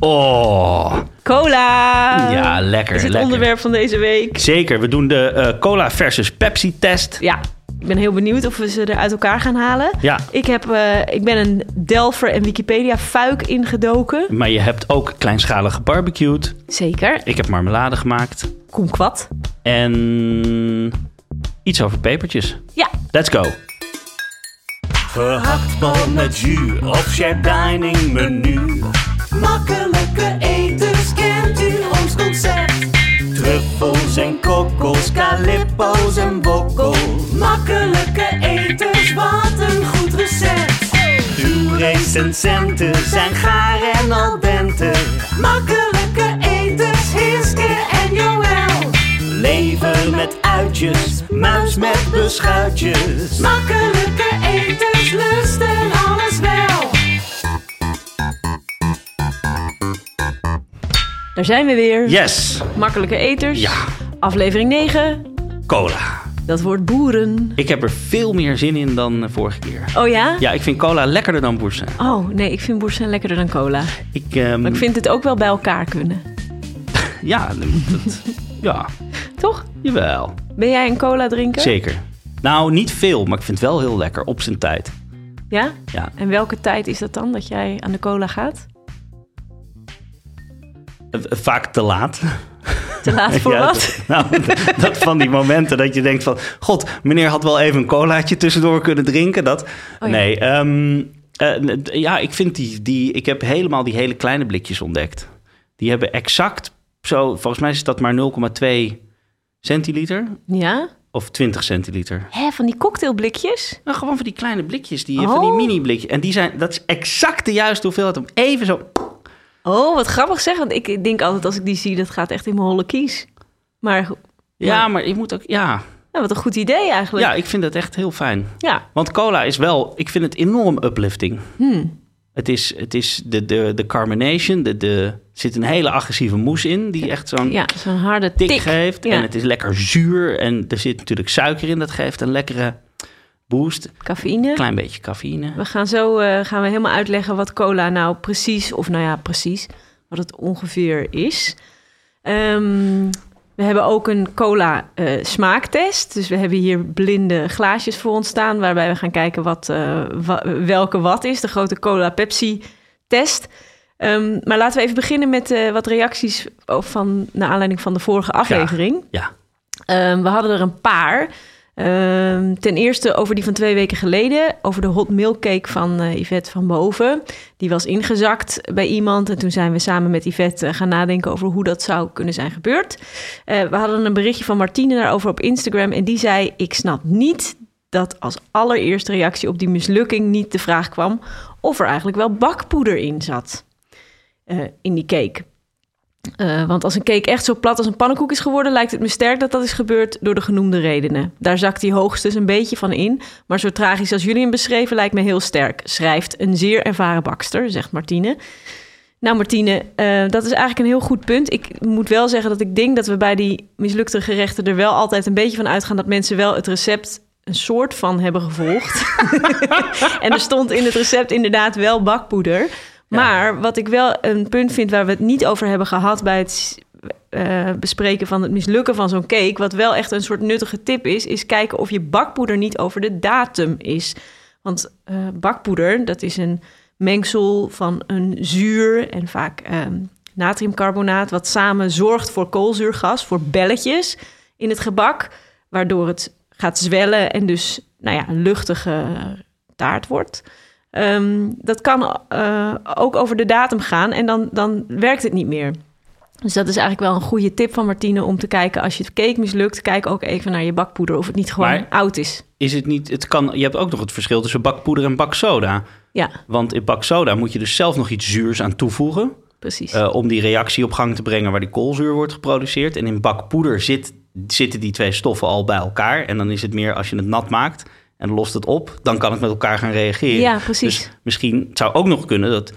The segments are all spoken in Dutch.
Oh, Cola! ja, lekker. is het lekker. onderwerp van deze week. Zeker, we doen de eh, cola versus Pepsi test. Ja, ik ben heel benieuwd of we ze er uit elkaar gaan halen. Ja, Ik, heb, eh, ik ben een Delver en Wikipedia fuik ingedoken. maar je hebt ook kleinschalig gebarbecued. Zeker. Ik heb marmelade gemaakt. Kumquat. En iets over pepertjes. Ja, Let's go. Gehaktbal met jus of shared dining menu. Etens, kent u ons concept? Truffels en kokkels, calippo's en wokkel. Makkelijke etens, wat een goed recept. Uw recensenten zijn gaar en al dente. Makkelijke etens, Hiske en Joël. Lever met uitjes, muis met beschuitjes. Makkelijke etens, lusten daar zijn we weer. Yes, Makkelijke eters. Ja. Aflevering 9. cola. Dat wordt boeren. Ik heb er veel meer zin in dan de vorige keer. Oh ja? Ja, ik vind cola lekkerder dan Boursin. Oh nee, ik vind boersen lekkerder dan cola. Ik, ehm, Maar ik vind het ook wel bij elkaar kunnen. Ja, dat, ja, Toch? jawel. Ben jij een cola drinker? Zeker. Nou, niet veel, maar ik vind het wel heel lekker op zijn tijd. Ja? Ja, En welke tijd is dat dan dat jij aan de cola gaat? Eh, vaak te laat. Te laat voor Ja, wat? Nou, dat van die momenten dat je denkt van... God, meneer had wel even een colaatje tussendoor kunnen drinken. Dat, Oh ja. Nee, ehm, eh, ja, ik vind die, die... Ik heb helemaal die hele kleine blikjes ontdekt. Die hebben exact zo... Volgens mij is dat maar 0,2 centiliter Ja? of 20 centiliter. Hè, van die cocktailblikjes? Nou, gewoon van die kleine blikjes, die, Oh. van die mini blikjes. En die zijn, dat is exact de juiste hoeveelheid om even zo... Oh, wat grappig zeg. Want ik denk altijd als ik die zie, dat gaat echt in mijn holle kies. Maar Ja, maar je moet ook... Ja, nou, wat een goed idee eigenlijk. ja ik vind dat echt heel fijn. Ja. Want cola is wel, ik vind het enorm uplifting. Hmm. Het is, het is de, de, de carbonation, de, de, er zit een hele agressieve moes in, die echt zo'n Ja, zo'n harde tik, tik. geeft. Ja. En het is lekker zuur en er zit natuurlijk suiker in, dat geeft een lekkere boost. Cafeïne. Klein beetje cafeïne. We gaan zo eh, gaan we helemaal uitleggen wat cola nou precies, of nou ja, precies, wat het ongeveer is. Ehm, we hebben ook een cola eh, smaaktest. Dus we hebben hier blinde glaasjes voor ons staan, waarbij we gaan kijken wat, eh, wa- welke wat is. De grote cola Pepsi test. Ehm, maar laten we even beginnen met wat reacties van, naar aanleiding van de vorige aflevering. Ja, Ehm, we hadden er een paar. Ehm, ten eerste over die van twee weken geleden. Over de hot milk cake van eh, Yvette van Boven. Die was ingezakt bij iemand. En toen zijn we samen met Yvette eh, gaan nadenken over hoe dat zou kunnen zijn gebeurd. Eh, we hadden een berichtje van Martine daarover op Instagram. En die zei: Ik snap niet dat als allereerste reactie op die mislukking niet de vraag kwam of er eigenlijk wel bakpoeder in zat. in die cake. Eh, want als een cake echt zo plat als een pannenkoek is geworden, lijkt het me sterk dat dat is gebeurd door de genoemde redenen. Daar zakt hij hoogstens een beetje van in, maar zo tragisch als jullie hem beschreven lijkt me heel sterk. Schrijft een zeer ervaren bakster, zegt Martine. Nou, Martine, eh, dat is eigenlijk een heel goed punt. Ik moet wel zeggen dat ik denk dat we bij die mislukte gerechten er wel altijd een beetje van uitgaan dat mensen wel het recept een soort van hebben gevolgd. en er stond in het recept inderdaad wel bakpoeder. Maar wat ik wel een punt vind waar we het niet over hebben gehad bij het eh, bespreken van het mislukken van zo'n cake, wat wel echt een soort nuttige tip is, is kijken of je bakpoeder niet over de datum is. Want eh, bakpoeder, dat is een mengsel van een zuur en vaak ehm, natriumcarbonaat, wat samen zorgt voor koolzuurgas, voor belletjes in het gebak, waardoor het gaat zwellen en dus nou ja, een luchtige taart wordt. Ehm, dat kan eh, ook over de datum gaan en dan, dan werkt het niet meer. Dus dat is eigenlijk wel een goede tip van Martine om te kijken als je het cake mislukt, kijk ook even naar je bakpoeder of het niet gewoon Maar- oud is. is het niet... Het kan, je hebt ook nog het verschil tussen bakpoeder en baksoda. Ja, Want in baksoda moet je dus zelf nog iets zuurs aan toevoegen... precies. eh, om die reactie op gang te brengen waar die koolzuur wordt geproduceerd. En in bakpoeder zit, zitten die twee stoffen al bij elkaar. En dan is het meer als je het nat maakt en lost het op, dan kan het met elkaar gaan reageren. Ja, precies. Dus misschien het zou ook nog kunnen dat,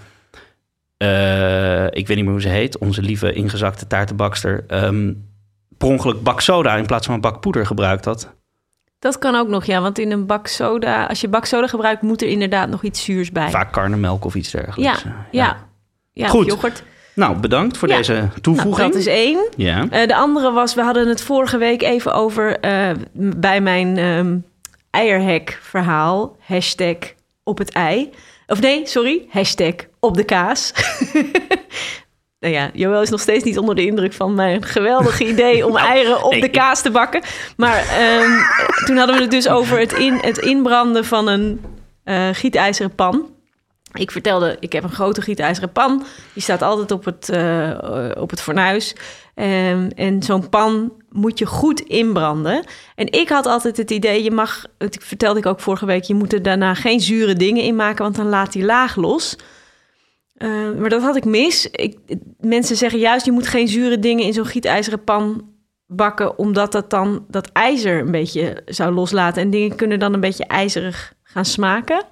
eh, ik weet niet meer hoe ze heet, onze lieve ingezakte taartenbakster, ehm per ongeluk baksoda in plaats van bakpoeder gebruikt had. Dat kan ook nog, ja. Want in een bak soda, als je bak soda gebruikt, moet er inderdaad nog iets zuurs bij. Vaak karnemelk of iets dergelijks. Ja, ja. ja. Goed. yoghurt. Nou, bedankt voor Ja. deze Nou, toevoeging. dat is één. Ja. Eh, de andere was, we hadden het vorige week even over eh, bij mijn ehm eierhek verhaal. Hashtag op het ei. Of nee, sorry, hashtag op de kaas. nou ja, Joël is nog steeds niet onder de indruk van mijn geweldige idee om Nou, eieren op nee, de kaas te bakken. Maar ehm, toen hadden we het dus over het, in, het inbranden van een eh, gietijzeren pan. Ik vertelde, ik heb een grote gietijzeren pan. Die staat altijd op het, eh, op het fornuis. Ehm, en zo'n pan moet je goed inbranden. En ik had altijd het idee, je mag, het vertelde ik ook vorige week, je moet er daarna geen zure dingen in maken, want dan laat die laag los. Eh, maar dat had ik mis. Ik, mensen zeggen juist, je moet geen zure dingen in zo'n gietijzeren pan bakken, omdat dat dan dat ijzer een beetje zou loslaten. En dingen kunnen dan een beetje ijzerig gaan smaken.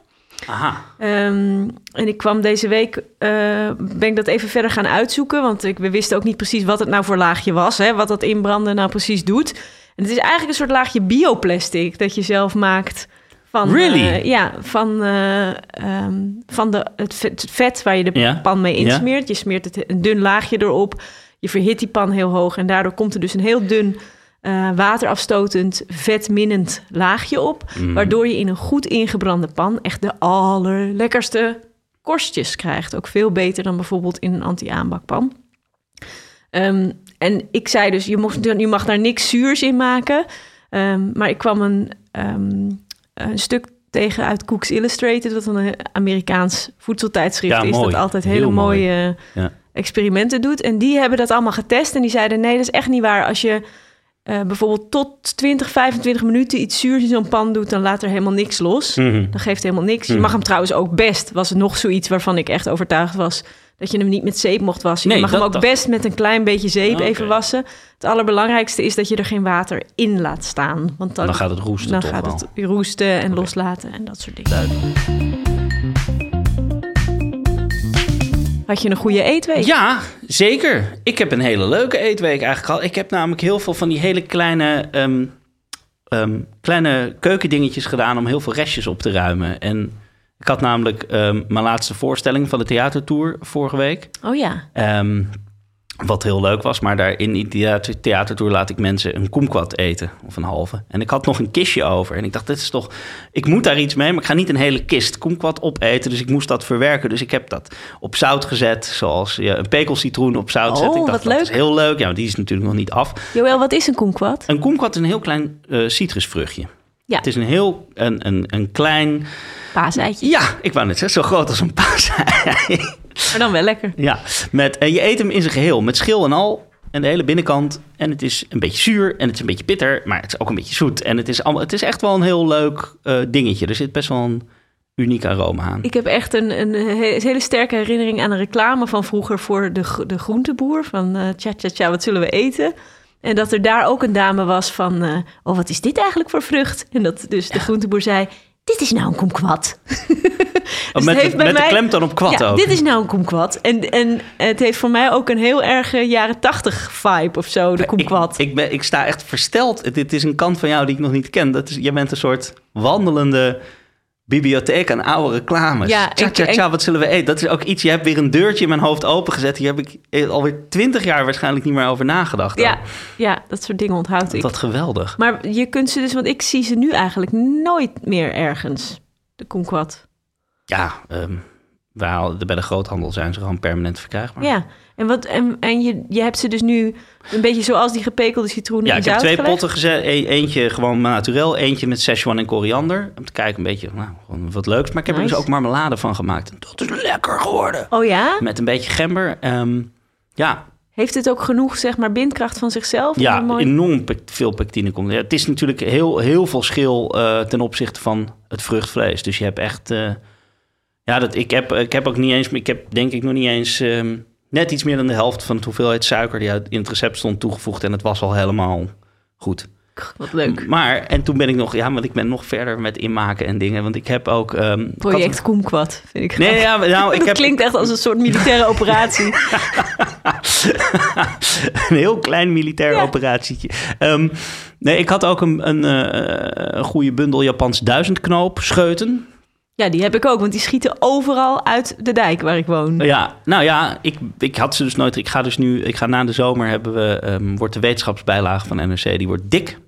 Aha. Ehm, en ik kwam deze week, eh, ben ik dat even verder gaan uitzoeken. Want ik, we wisten ook niet precies wat het nou voor laagje was. Hè, wat dat inbranden nou precies doet. En het is eigenlijk een soort laagje bioplastic dat je zelf maakt. Van, Really? eh, ja, van, eh, ehm, van de, het, vet, het vet waar je de pan mee insmeert. Je smeert het een dun laagje erop. Je verhit die pan heel hoog. En daardoor komt er dus een heel dun, eh, waterafstotend, vetminnend laagje op. Mhm. Waardoor je in een goed ingebrande pan echt de allerlekkerste korstjes krijgt. Ook veel beter dan bijvoorbeeld in een anti-aanbakpan. Ehm, en ik zei dus, je, mocht, je mag daar niks zuurs in maken. Ehm, maar ik kwam een, ehm, een stuk tegen uit Cooks Illustrated... wat een Amerikaans voedseltijdschrift Ja, is... mooi. dat altijd Heel hele mooi. mooie Ja. experimenten doet. En die hebben dat allemaal getest. En die zeiden, nee, dat is echt niet waar. Als je eh, bijvoorbeeld tot 20, 25 minuten iets zuurs in zo'n pan doet... dan laat er helemaal niks los. Mhm. Dat geeft helemaal niks. Je Hmm. mag hem trouwens ook best. Was er nog zoiets waarvan ik echt overtuigd was... dat je hem niet met zeep mocht wassen. Nee, je mag dat hem ook best met een klein beetje zeep Oké. even wassen. Het allerbelangrijkste is dat je er geen water in laat staan. Want dan, Dan gaat het roesten dan toch gaat wel. het roesten en loslaten en dat soort dingen. Duidelijk. Had je een goede eetweek? Ja, zeker. Ik heb een hele leuke eetweek eigenlijk al. Ik heb namelijk heel veel van die hele kleine, ehm, ehm, kleine keukendingetjes gedaan om heel veel restjes op te ruimen. En ik had namelijk ehm, mijn laatste voorstelling van de theatertour vorige week. Oh ja. Wat heel leuk was, maar daar in die theater, theatertour laat ik mensen een kumquat eten, of een halve. En ik had nog een kistje over. En ik dacht, dit is toch, ik moet daar iets mee, maar ik ga niet een hele kist kumquat opeten. Dus ik moest dat verwerken. Dus ik heb dat op zout gezet, zoals je een pekelcitroen op zout Oh, zet. Ik dacht, wat dat is heel leuk. Ja, maar die is natuurlijk nog niet af. Joël, wat is een kumquat? Een kumquat is een heel klein eh, citrusvruchtje. Ja. Het is een heel, een, een, een klein, Paaseitje. ja, ik wou net zeggen, zo groot als een paasei. Maar dan wel lekker. Ja, met, en je eet hem in zijn geheel, met schil en al. En de hele binnenkant. En het is een beetje zuur en het is een beetje bitter, maar het is ook een beetje zoet. En het is, allemaal, het is echt wel een heel leuk eh, dingetje. Er zit best wel een uniek aroma aan. Ik heb echt een, een he- hele sterke herinnering aan een reclame van vroeger voor de, de groenteboer. Van eh tja, tja, tja, wat zullen we eten? En dat er daar ook een dame was van, eh, oh, wat is dit eigenlijk voor vrucht? En dat dus de groenteboer zei, dit is nou een kumquat. Oh, het met heeft de, met de mij- klemtoon op kwad ja, ook. dit is nou een kumquat. En, en het heeft voor mij ook een heel erg jaren tachtig vibe of zo, de kumquat. Ik, ik, ben, ik sta echt versteld. Dit is een kant van jou die ik nog niet ken. Dat is, jij bent een soort wandelende bibliotheek aan oude reclames. Ja, tja, ik- tja, ik- tja, wat zullen we eten? Dat is ook iets, je hebt weer een deurtje in mijn hoofd opengezet. Hier heb ik eh, alweer twintig jaar waarschijnlijk niet meer over nagedacht. ja, ja, dat soort dingen onthoud ik. Wat geweldig. Maar je kunt ze dus, want ik zie ze nu eigenlijk nooit meer ergens, de kumquat. Ja, ehm, we bij de groothandel zijn ze gewoon permanent verkrijgbaar. Ja, en, wat, en, en je, je hebt ze dus nu een beetje zoals die gepekelde citroenen Ja, ik heb twee gelegd? potten gezet. E- eentje gewoon naturel, eentje met Szechuan en koriander. Om te kijken een beetje, nou, wat leuks. Maar ik heb er dus ook marmelade van gemaakt. En dat is lekker geworden. Oh ja? Met een beetje gember. Ehm, ja, Heeft het ook genoeg, zeg maar, bindkracht van zichzelf? Ja mooi- enorm veel pectine komt. Ja, het is natuurlijk heel, heel veel schil eh, ten opzichte van het vruchtvlees. Dus je hebt echt... eh, ja, dat, ik, heb, ik heb ook niet eens... Ik heb denk ik nog niet eens... ehm, net iets meer dan de helft van de hoeveelheid suiker... die uit- in het recept stond toegevoegd. En het was al helemaal goed. Wat leuk. Maar, en toen ben ik nog... Ja, want ik ben nog verder met inmaken en dingen. Want ik heb ook... ehm, ik had- Project Kumquat, vind ik Nee, ja, nou, ik dat heb klinkt echt als een soort militaire operatie. een heel klein militair Ja. operatietje. Ehm, nee, ik had ook een, een, eh, een goede bundel Japans duizendknoop scheuten. Ja, die heb ik ook, want die schieten overal uit de dijk waar ik woon. Ja, nou ja, ik, ik had ze dus nooit. Ik ga dus nu, ik ga na de zomer hebben we, ehm, wordt de wetenschapsbijlage van NRC, die wordt dik,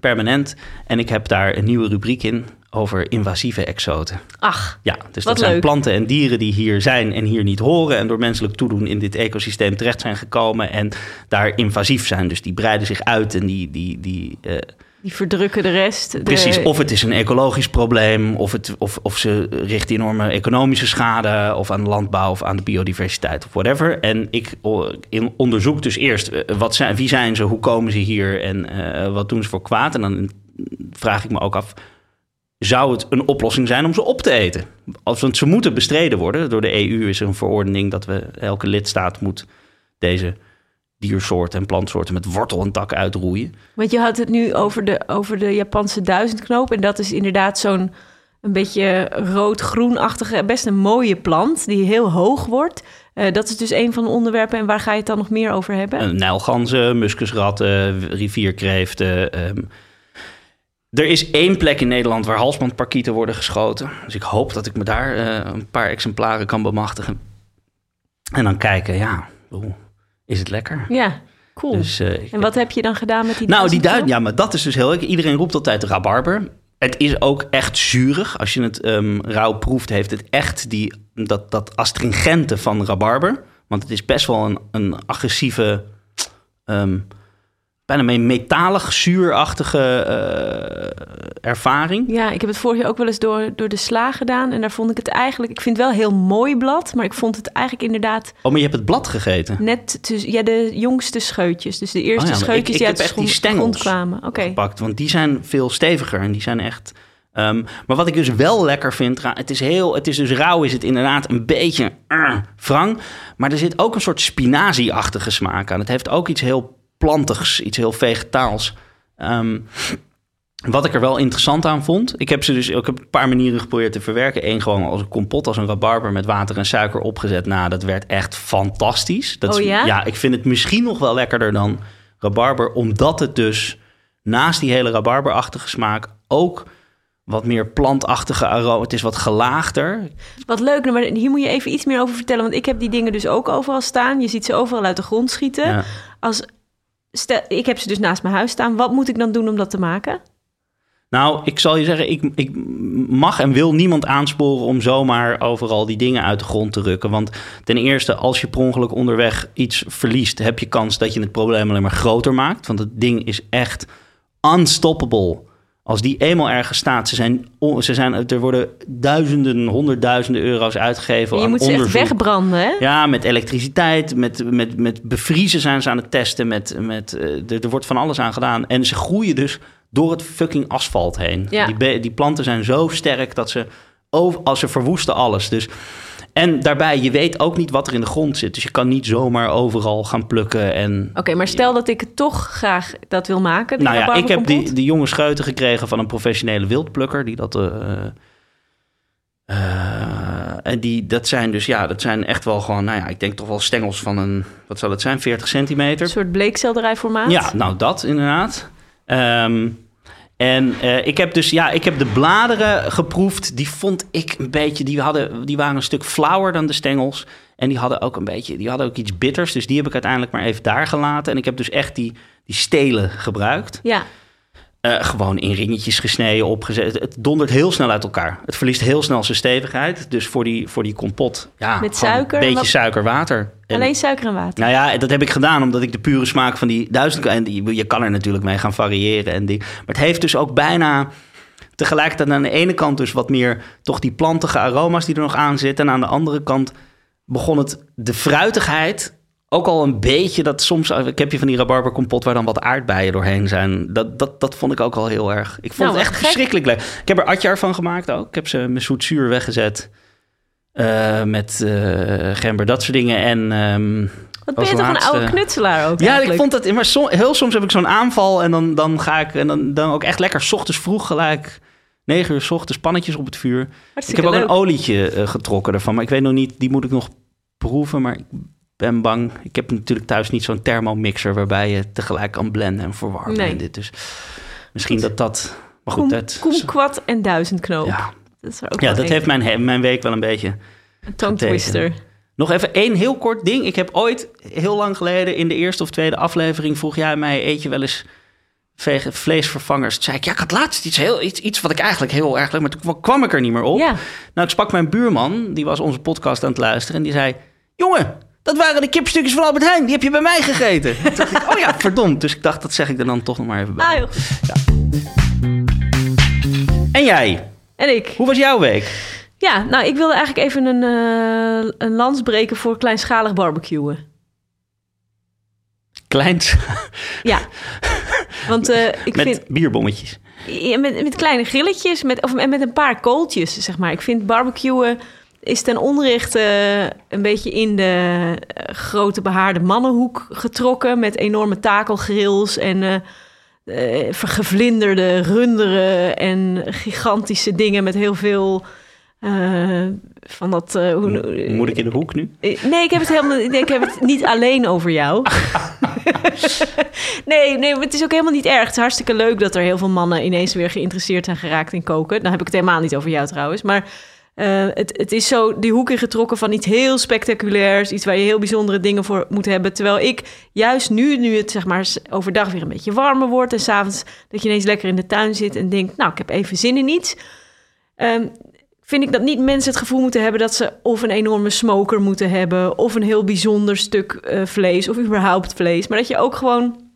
permanent. En ik heb daar een nieuwe rubriek in over invasieve exoten. Ach, Ja, dus dat zijn planten en dieren die hier zijn en hier niet horen. En door menselijk toedoen in dit ecosysteem terecht zijn gekomen. En daar invasief zijn. Dus die breiden zich uit en die. die, die eh, die verdrukken de rest. Precies, of het is een ecologisch probleem. Of, het, of, of ze richten enorme economische schade. Of aan de landbouw of aan de biodiversiteit of whatever. En ik onderzoek dus eerst eh, wat zijn, wie zijn ze, hoe komen ze hier en eh, wat doen ze voor kwaad. En dan vraag ik me ook af zou het een oplossing zijn om ze op te eten? Want ze moeten bestreden worden. Door de EU is er een verordening dat we elke lidstaat moet deze diersoorten en plantsoorten met wortel en tak uitroeien. Want je had het nu over de, over de Japanse duizendknoop. En dat is inderdaad zo'n een beetje rood-groenachtige, best een mooie plant die heel hoog wordt. Eh, dat is dus een van de onderwerpen. En waar ga je het dan nog meer over hebben? Uh, nijlganzen, muskusratten, rivierkreeften. ehm. Er is één plek in Nederland waar halsbandparkieten worden geschoten. Dus ik hoop dat ik me daar eh, een paar exemplaren kan bemachtigen. En dan kijken, ja, is het lekker? Ja, cool. Dus, eh, en wat heb je dan gedaan met die Nou, die duid, ja, maar dat is dus heel leuk. Iedereen roept altijd rabarber. Het is ook echt zuurig. Als je het ehm, rauw proeft, heeft het echt die, dat, dat astringente van rabarber. Want het is best wel een, een agressieve, ehm, bijna een metalig, zuurachtige eh, ervaring. Ja, ik heb het vorig jaar ook wel eens door, door de sla gedaan. En daar vond ik het eigenlijk... Ik vind het wel een heel mooi blad. Maar ik vond het eigenlijk inderdaad Oh, maar je hebt het blad gegeten. net... tussen- ja, de jongste scheutjes. Dus de eerste Oh ja, scheutjes ik- ik die uit de grond- stengels kwamen. Oké. gepakt. Want die zijn veel steviger en die zijn echt. ehm, maar wat ik dus wel lekker vind, het is heel, het is dus rauw, is het inderdaad een beetje uh, wrang, maar er zit ook een soort spinazie-achtige smaak aan. Het heeft ook iets heel plantigs, iets heel vegetaals. Ehm, wat ik er wel interessant aan vond, ik heb ze dus ik heb een paar manieren geprobeerd te verwerken. Eén gewoon als een kompot, als een rabarber met water en suiker opgezet. Nou, dat werd echt fantastisch. Dat Oh is- ja? Ja, ik vind het misschien nog wel lekkerder dan rabarber, omdat het dus naast die hele rabarberachtige smaak ook wat meer plantachtige aroma. Het is wat gelaagder. Wat leuk, nou, maar hier moet je even iets meer over vertellen. Want ik heb die dingen dus ook overal staan. Je ziet ze overal uit de grond schieten. Ja. Als, ik heb ze dus naast mijn huis staan. Wat moet ik dan doen om dat te maken? Nou, ik zal je zeggen, ik, ik mag en wil niemand aansporen om zomaar overal die dingen uit de grond te rukken. Want ten eerste, als je per ongeluk onderweg iets verliest, heb je kans dat je het probleem alleen maar groter maakt. Want het ding is echt unstoppable. Als die eenmaal ergens staat, ze zijn, ze zijn, er worden duizenden, honderdduizenden euro's uitgegeven En je aan moet ze echt wegbranden, hè? Ja, met elektriciteit, met, met, met bevriezen zijn ze aan het testen. Met, met, eh, er, er wordt van alles aan gedaan. En ze groeien dus door het fucking asfalt heen. Ja. Die, die planten zijn zo sterk dat ze, over, als ze verwoesten alles. Dus, en daarbij, je weet ook niet wat er in de grond zit. Dus je kan niet zomaar overal gaan plukken. En, Oké, maar stel dat ik toch graag dat wil maken. die nou ja, ik heb die, die jonge scheuten gekregen van een professionele wildplukker. Die dat... eh, eh, en die, dat zijn dus, ja, dat zijn echt wel gewoon, nou ja, ik denk toch wel stengels van een, wat zal het zijn, 40 centimeter. Een soort bleekselderijformaat. Ja, nou dat inderdaad. Ehm, en eh, ik heb dus, ja, ik heb de bladeren geproefd. Die vond ik een beetje, die, hadden, die waren een stuk flauwer dan de stengels. En die hadden ook een beetje, die hadden ook iets bitters. Dus die heb ik uiteindelijk maar even daar gelaten. En ik heb dus echt die, die stelen gebruikt. Ja, Eh, gewoon in ringetjes gesneden, opgezet. Het dondert heel snel uit elkaar. Het verliest heel snel zijn stevigheid. Dus voor die, voor die kompot, ja, Met suiker? Een beetje Wat- suiker, water. En- alleen suiker en water. nou ja, dat heb ik gedaan omdat ik de pure smaak van die duizend... En die, je kan er natuurlijk mee gaan variëren. En die, maar het heeft dus ook bijna tegelijkertijd aan de ene kant dus wat meer... toch die plantige aroma's die er nog aan zitten. En aan de andere kant begon het de fruitigheid... Ook al een beetje dat soms... Ik heb je van die rabarberkompot waar dan wat aardbeien doorheen zijn. Dat, dat, dat vond ik ook wel heel erg... Ik vond Nou, het echt gek. verschrikkelijk leuk. Ik heb er atjar van gemaakt ook. Ik heb ze met zoetzuur weggezet. Eh, met eh, gember, dat soort dingen. En... ehm, Wat ben je toch een oude knutselaar ook ja, ik vond dat. Maar som- heel soms heb ik zo'n aanval en dan, dan ga ik en dan, dan ook echt lekker 's ochtends vroeg gelijk. 9 uur 's ochtends pannetjes op het vuur. Ik heb ook leuk. een olietje eh, getrokken ervan, maar ik weet nog niet. Die moet ik nog proeven, maar ik ben bang. Ik heb natuurlijk thuis niet zo'n thermomixer waarbij je tegelijk kan blenden en verwarmen. Nee. En dit, dus misschien dat dat. Maar goed, dat. koemkwad en duizendknoop. Ja, Dat is er ook Ja, dat heeft mijn, mijn week wel een beetje... Een tongue twister. Nog even één heel kort ding. Ik heb ooit, heel lang geleden, in de eerste of tweede aflevering... vroeg jij mij, eet je wel eens vleesvervangers? Toen zei ik, ja, ik had laatst iets, heel, iets, iets wat ik eigenlijk heel erg leuk... maar toen kwam ik er niet meer op. Ja, Nou, ik sprak mijn buurman, die was onze podcast aan het luisteren... en die zei, jongen, dat waren de kipstukjes van Albert Heijn. Die heb je bij mij gegeten. Toen dacht ik, oh ja, verdomd. Dus ik dacht, dat zeg ik er dan toch nog maar even bij. ah, heel goed. En jij, En ik. hoe was jouw week? Ja, nou, ik wilde eigenlijk even een, eh, een lans breken voor kleinschalig barbecuen. Kleins Ja, want eh, ik met vind... bierbommetjes. Ja, met, met kleine grilletjes met, of en met een paar kooltjes, zeg maar. Ik vind barbecuen is ten onrechte een beetje in de eh, grote behaarde mannenhoek getrokken... met enorme takelgrills en eh eh, vergevlinderde runderen... en gigantische dingen met heel veel eh, van dat... eh, hoe, Moet ik in de hoek nu? Eh, Nee, ik heb het helemaal ik heb het niet alleen over jou. nee, nee, maar het is ook helemaal niet erg. Het is hartstikke leuk dat er heel veel mannen ineens weer geïnteresseerd zijn geraakt in koken. Dan heb ik het helemaal niet over jou trouwens. Maar eh, het, het is zo die hoek ingetrokken van iets heel spectaculairs. Iets waar je heel bijzondere dingen voor moet hebben. Terwijl ik juist nu, nu het zeg maar overdag weer een beetje warmer wordt... en s'avonds dat je ineens lekker in de tuin zit en denkt... nou, ik heb even zin in iets... Ehm, vind ik dat niet mensen het gevoel moeten hebben dat ze of een enorme smoker moeten hebben, of een heel bijzonder stuk eh, vlees, of überhaupt vlees. Maar dat je ook gewoon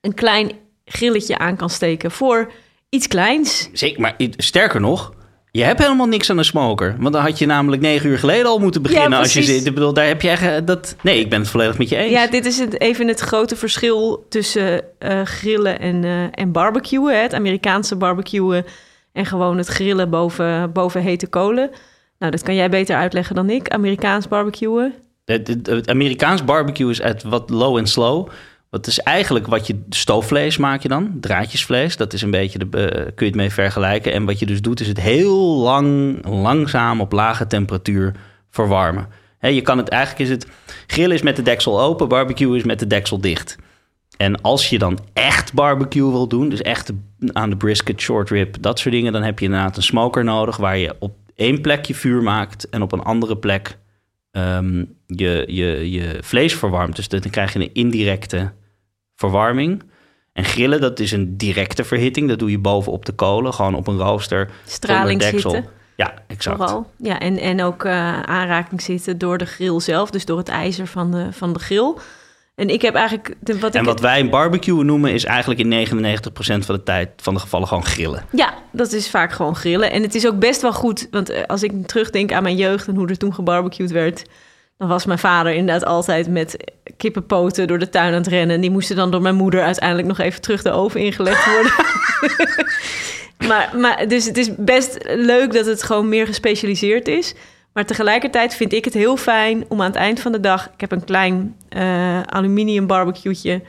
een klein grilletje aan kan steken voor iets kleins. Zeker, maar sterker nog, je hebt helemaal niks aan een smoker. Want dan had je namelijk negen uur geleden al moeten beginnen Ja, als je zit. Ik bedoel, daar heb je echt eh, dat. Nee, ik ben het volledig met je eens. Ja, dit is het, even het grote verschil tussen eh, grillen en, eh, en barbecuen. Hè? Het Amerikaanse barbecuen en gewoon het grillen boven, boven hete kolen. Nou, dat kan jij beter uitleggen dan ik. Amerikaans barbecuen. Het, het- het Amerikaans barbecue is uit wat low en slow. Dat is eigenlijk wat je stoofvlees maak je dan, draadjesvlees. Dat is een beetje, de, eh, kun je het mee vergelijken. En wat je dus doet, is het heel lang, langzaam op lage temperatuur verwarmen. Je kan het eigenlijk is het grillen is met de deksel open, barbecue is met de deksel dicht. En als je dan echt barbecue wil doen, dus echt aan de brisket, short rib, dat soort dingen, dan heb je inderdaad een smoker nodig waar je op één plek je vuur maakt en op een andere plek ehm, je, je, je vlees verwarmt. Dus dan krijg je een indirecte verwarming. En grillen, dat is een directe verhitting. Dat doe je bovenop de kolen, gewoon op een rooster. Straling zonder deksel. zitten. Ja, exact. Vooral. Ja, en, en ook eh, aanraking zitten door de grill zelf, dus door het ijzer van de, van de grill. En ik heb eigenlijk. De, wat En ik wat wij een barbecue noemen, is eigenlijk in 99% van de tijd van de gevallen gewoon grillen. Ja, dat is vaak gewoon grillen. En het is ook best wel goed, want eh, als ik terugdenk aan mijn jeugd en hoe er toen gebarbecued werd, dan was mijn vader inderdaad altijd met kippenpoten door de tuin aan het rennen. En die moesten dan door mijn moeder uiteindelijk nog even terug de oven ingelegd worden. maar, maar, dus het is best leuk dat het gewoon meer gespecialiseerd is. Maar tegelijkertijd vind ik het heel fijn om aan het eind van de dag... Ik heb een klein eh, aluminium barbecue'tje.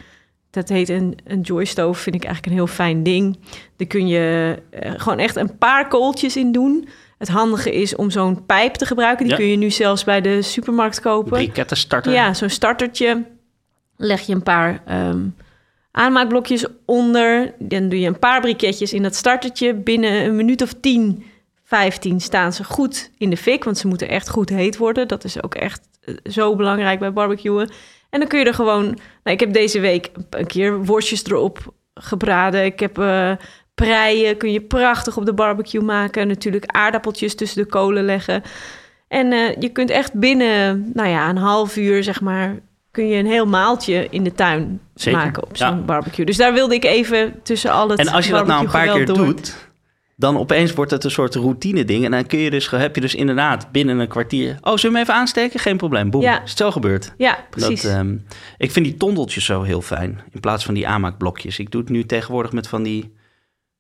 Dat heet een, een joystove, vind ik eigenlijk een heel fijn ding. Daar kun je eh, gewoon echt een paar kooltjes in doen. Het handige is om zo'n pijp te gebruiken. Die Ja. kun je nu zelfs bij de supermarkt kopen. Briketten starter. Ja, zo'n startertje. Leg je een paar ehm, aanmaakblokjes onder. Dan doe je een paar briketjes in dat startertje. Binnen een minuut of 10, 15 staan ze goed in de fik. Want ze moeten echt goed heet worden. Dat is ook echt eh, zo belangrijk bij barbecuen. En dan kun je er gewoon... Nou, ik heb deze week een keer worstjes erop gebraden. Ik heb eh preien. Kun je prachtig op de barbecue maken. Natuurlijk aardappeltjes tussen de kolen leggen. En eh, je kunt echt binnen, nou ja, een half uur, zeg maar, kun je een heel maaltje in de tuin Zeker, maken op ja. zo'n barbecue. Dus daar wilde ik even tussen al het En als je dat nou een paar keer door- doet, dan opeens wordt het een soort routine ding. En dan kun je dus, heb je dus inderdaad binnen een kwartier... Oh, zullen we hem even aansteken? Geen probleem. Boem, Ja. is het zo gebeurd. Ja, precies. Dat, ehm, ik vind die tondeltjes zo heel fijn. In plaats van die aanmaakblokjes. Ik doe het nu tegenwoordig met van die...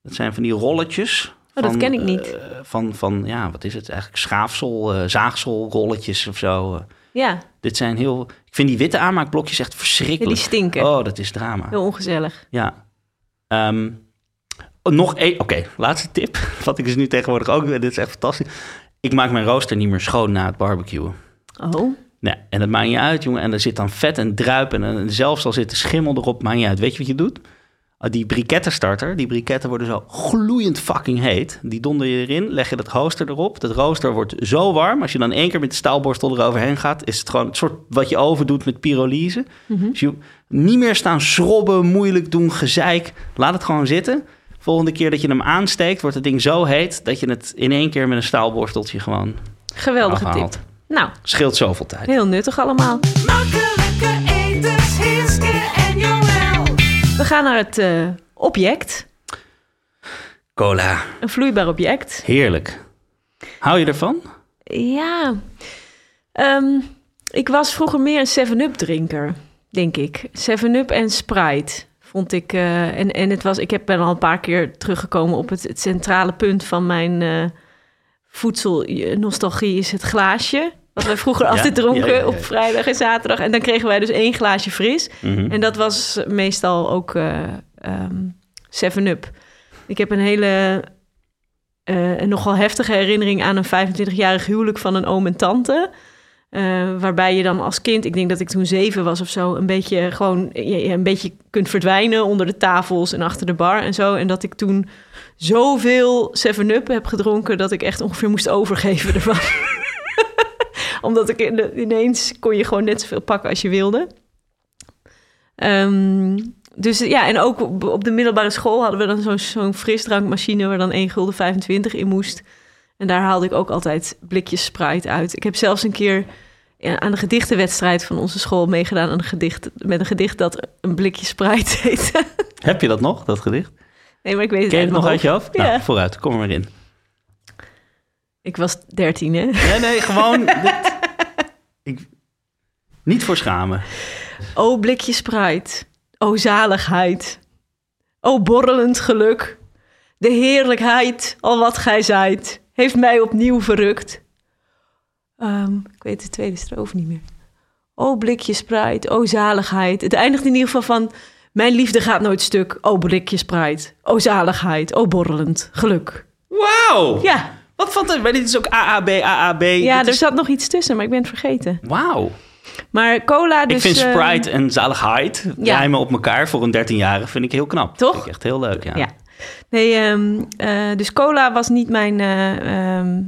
Dat zijn van die rolletjes. Oh, dat van, ken ik niet. eh, van, van, ja, wat is het eigenlijk? Schaafsel, eh zaagselrolletjes of zo. eh. ja, dit zijn heel... Ik vind die witte aanmaakblokjes echt ja, verschrikkelijk. die stinken. Oh, dat is drama. Heel ongezellig. Ja. Ehm, oh, nog één. Oké, laatste tip. Wat ik dus nu tegenwoordig ook. Dit is echt fantastisch. Ik maak mijn rooster niet meer schoon na het barbecuen. Oh, Nee, en dat maakt niet uit, jongen. En er zit dan vet en druip en, en zelfs al zit de schimmel erop, maakt niet uit. Weet je wat je doet? Ah, Die brikettenstarter, die briketten worden zo gloeiend fucking heet. Die donder je erin, leg je dat rooster erop. Dat rooster wordt zo warm. Als je dan één keer met de staalborstel eroverheen gaat... is het gewoon het soort wat je overdoet met pyrolyse. Dus je niet meer staan schrobben, moeilijk doen, gezeik. Laat het gewoon zitten. Volgende keer dat je hem aansteekt, wordt het ding zo heet... dat je het in één keer met een staalborsteltje gewoon Geweldige afhaalt. tip. Nou, Scheelt zoveel tijd. heel nuttig allemaal. We gaan naar het eh, object. Cola, Een vloeibaar object. heerlijk. Hou je ervan? Ja, Ehm, ik was vroeger meer een 7-Up drinker, denk ik. 7-Up en Sprite vond ik. eh, en, en het was, ik heb ben al een paar keer teruggekomen op het, het centrale punt van mijn eh voedselnostalgie is het glaasje. Wat wij vroeger Ja, altijd dronken ja, ja, ja. op vrijdag en zaterdag. En dan kregen wij dus één glaasje fris. Mhm. En dat was meestal ook eh ehm 7-Up. Ik heb een hele eh, een nogal heftige herinnering aan een 25-jarig huwelijk van een oom en tante. Eh, waarbij je dan als kind, ik denk dat ik toen zeven was of zo, een beetje gewoon je een beetje kunt verdwijnen onder de tafels en achter de bar en zo. En dat ik toen zoveel 7-Up heb gedronken dat ik echt ongeveer moest overgeven ervan. Omdat ik in de- ineens kon je gewoon net zoveel pakken als je wilde. Ehm, dus ja, en ook op, de middelbare school hadden we dan zo'n zo'n frisdrankmachine waar dan 1 gulden 25 in moest. En daar haalde ik ook altijd blikjes Sprite uit. Ik heb zelfs een keer ja, aan de gedichtenwedstrijd van onze school meegedaan aan een gedicht, met een gedicht dat een blikje Sprite heette. Heb je dat nog, dat gedicht? nee, maar ik weet het Ken je het nog uit je? Ja. Nou, vooruit, kom er maar in. Ik was 13, hè? Nee, nee, gewoon... dit- ik, niet voor schamen. O blikje Sprite, o zaligheid, o borrelend geluk. De heerlijkheid, al wat gij zijt, heeft mij opnieuw verrukt. Ehm, ik weet de tweede strofe niet meer. O blikje Sprite, o zaligheid. Het eindigt in ieder geval van... Mijn liefde gaat nooit stuk, o blikje Sprite. O zaligheid, o borrelend geluk. Wauw! Ja, Wat vond het? Maar dit is ook AAB, AAB. ja Dit er is- zat nog iets tussen, maar ik ben het vergeten. Wauw. Maar cola dus... ik vind eh, Sprite en zaligheid ja. rijmen op elkaar voor een 13-jarige vind ik heel knap. Toch? Vind ik echt heel leuk, ja. Ja. Nee, ehm, eh, dus cola was niet mijn eh, ehm,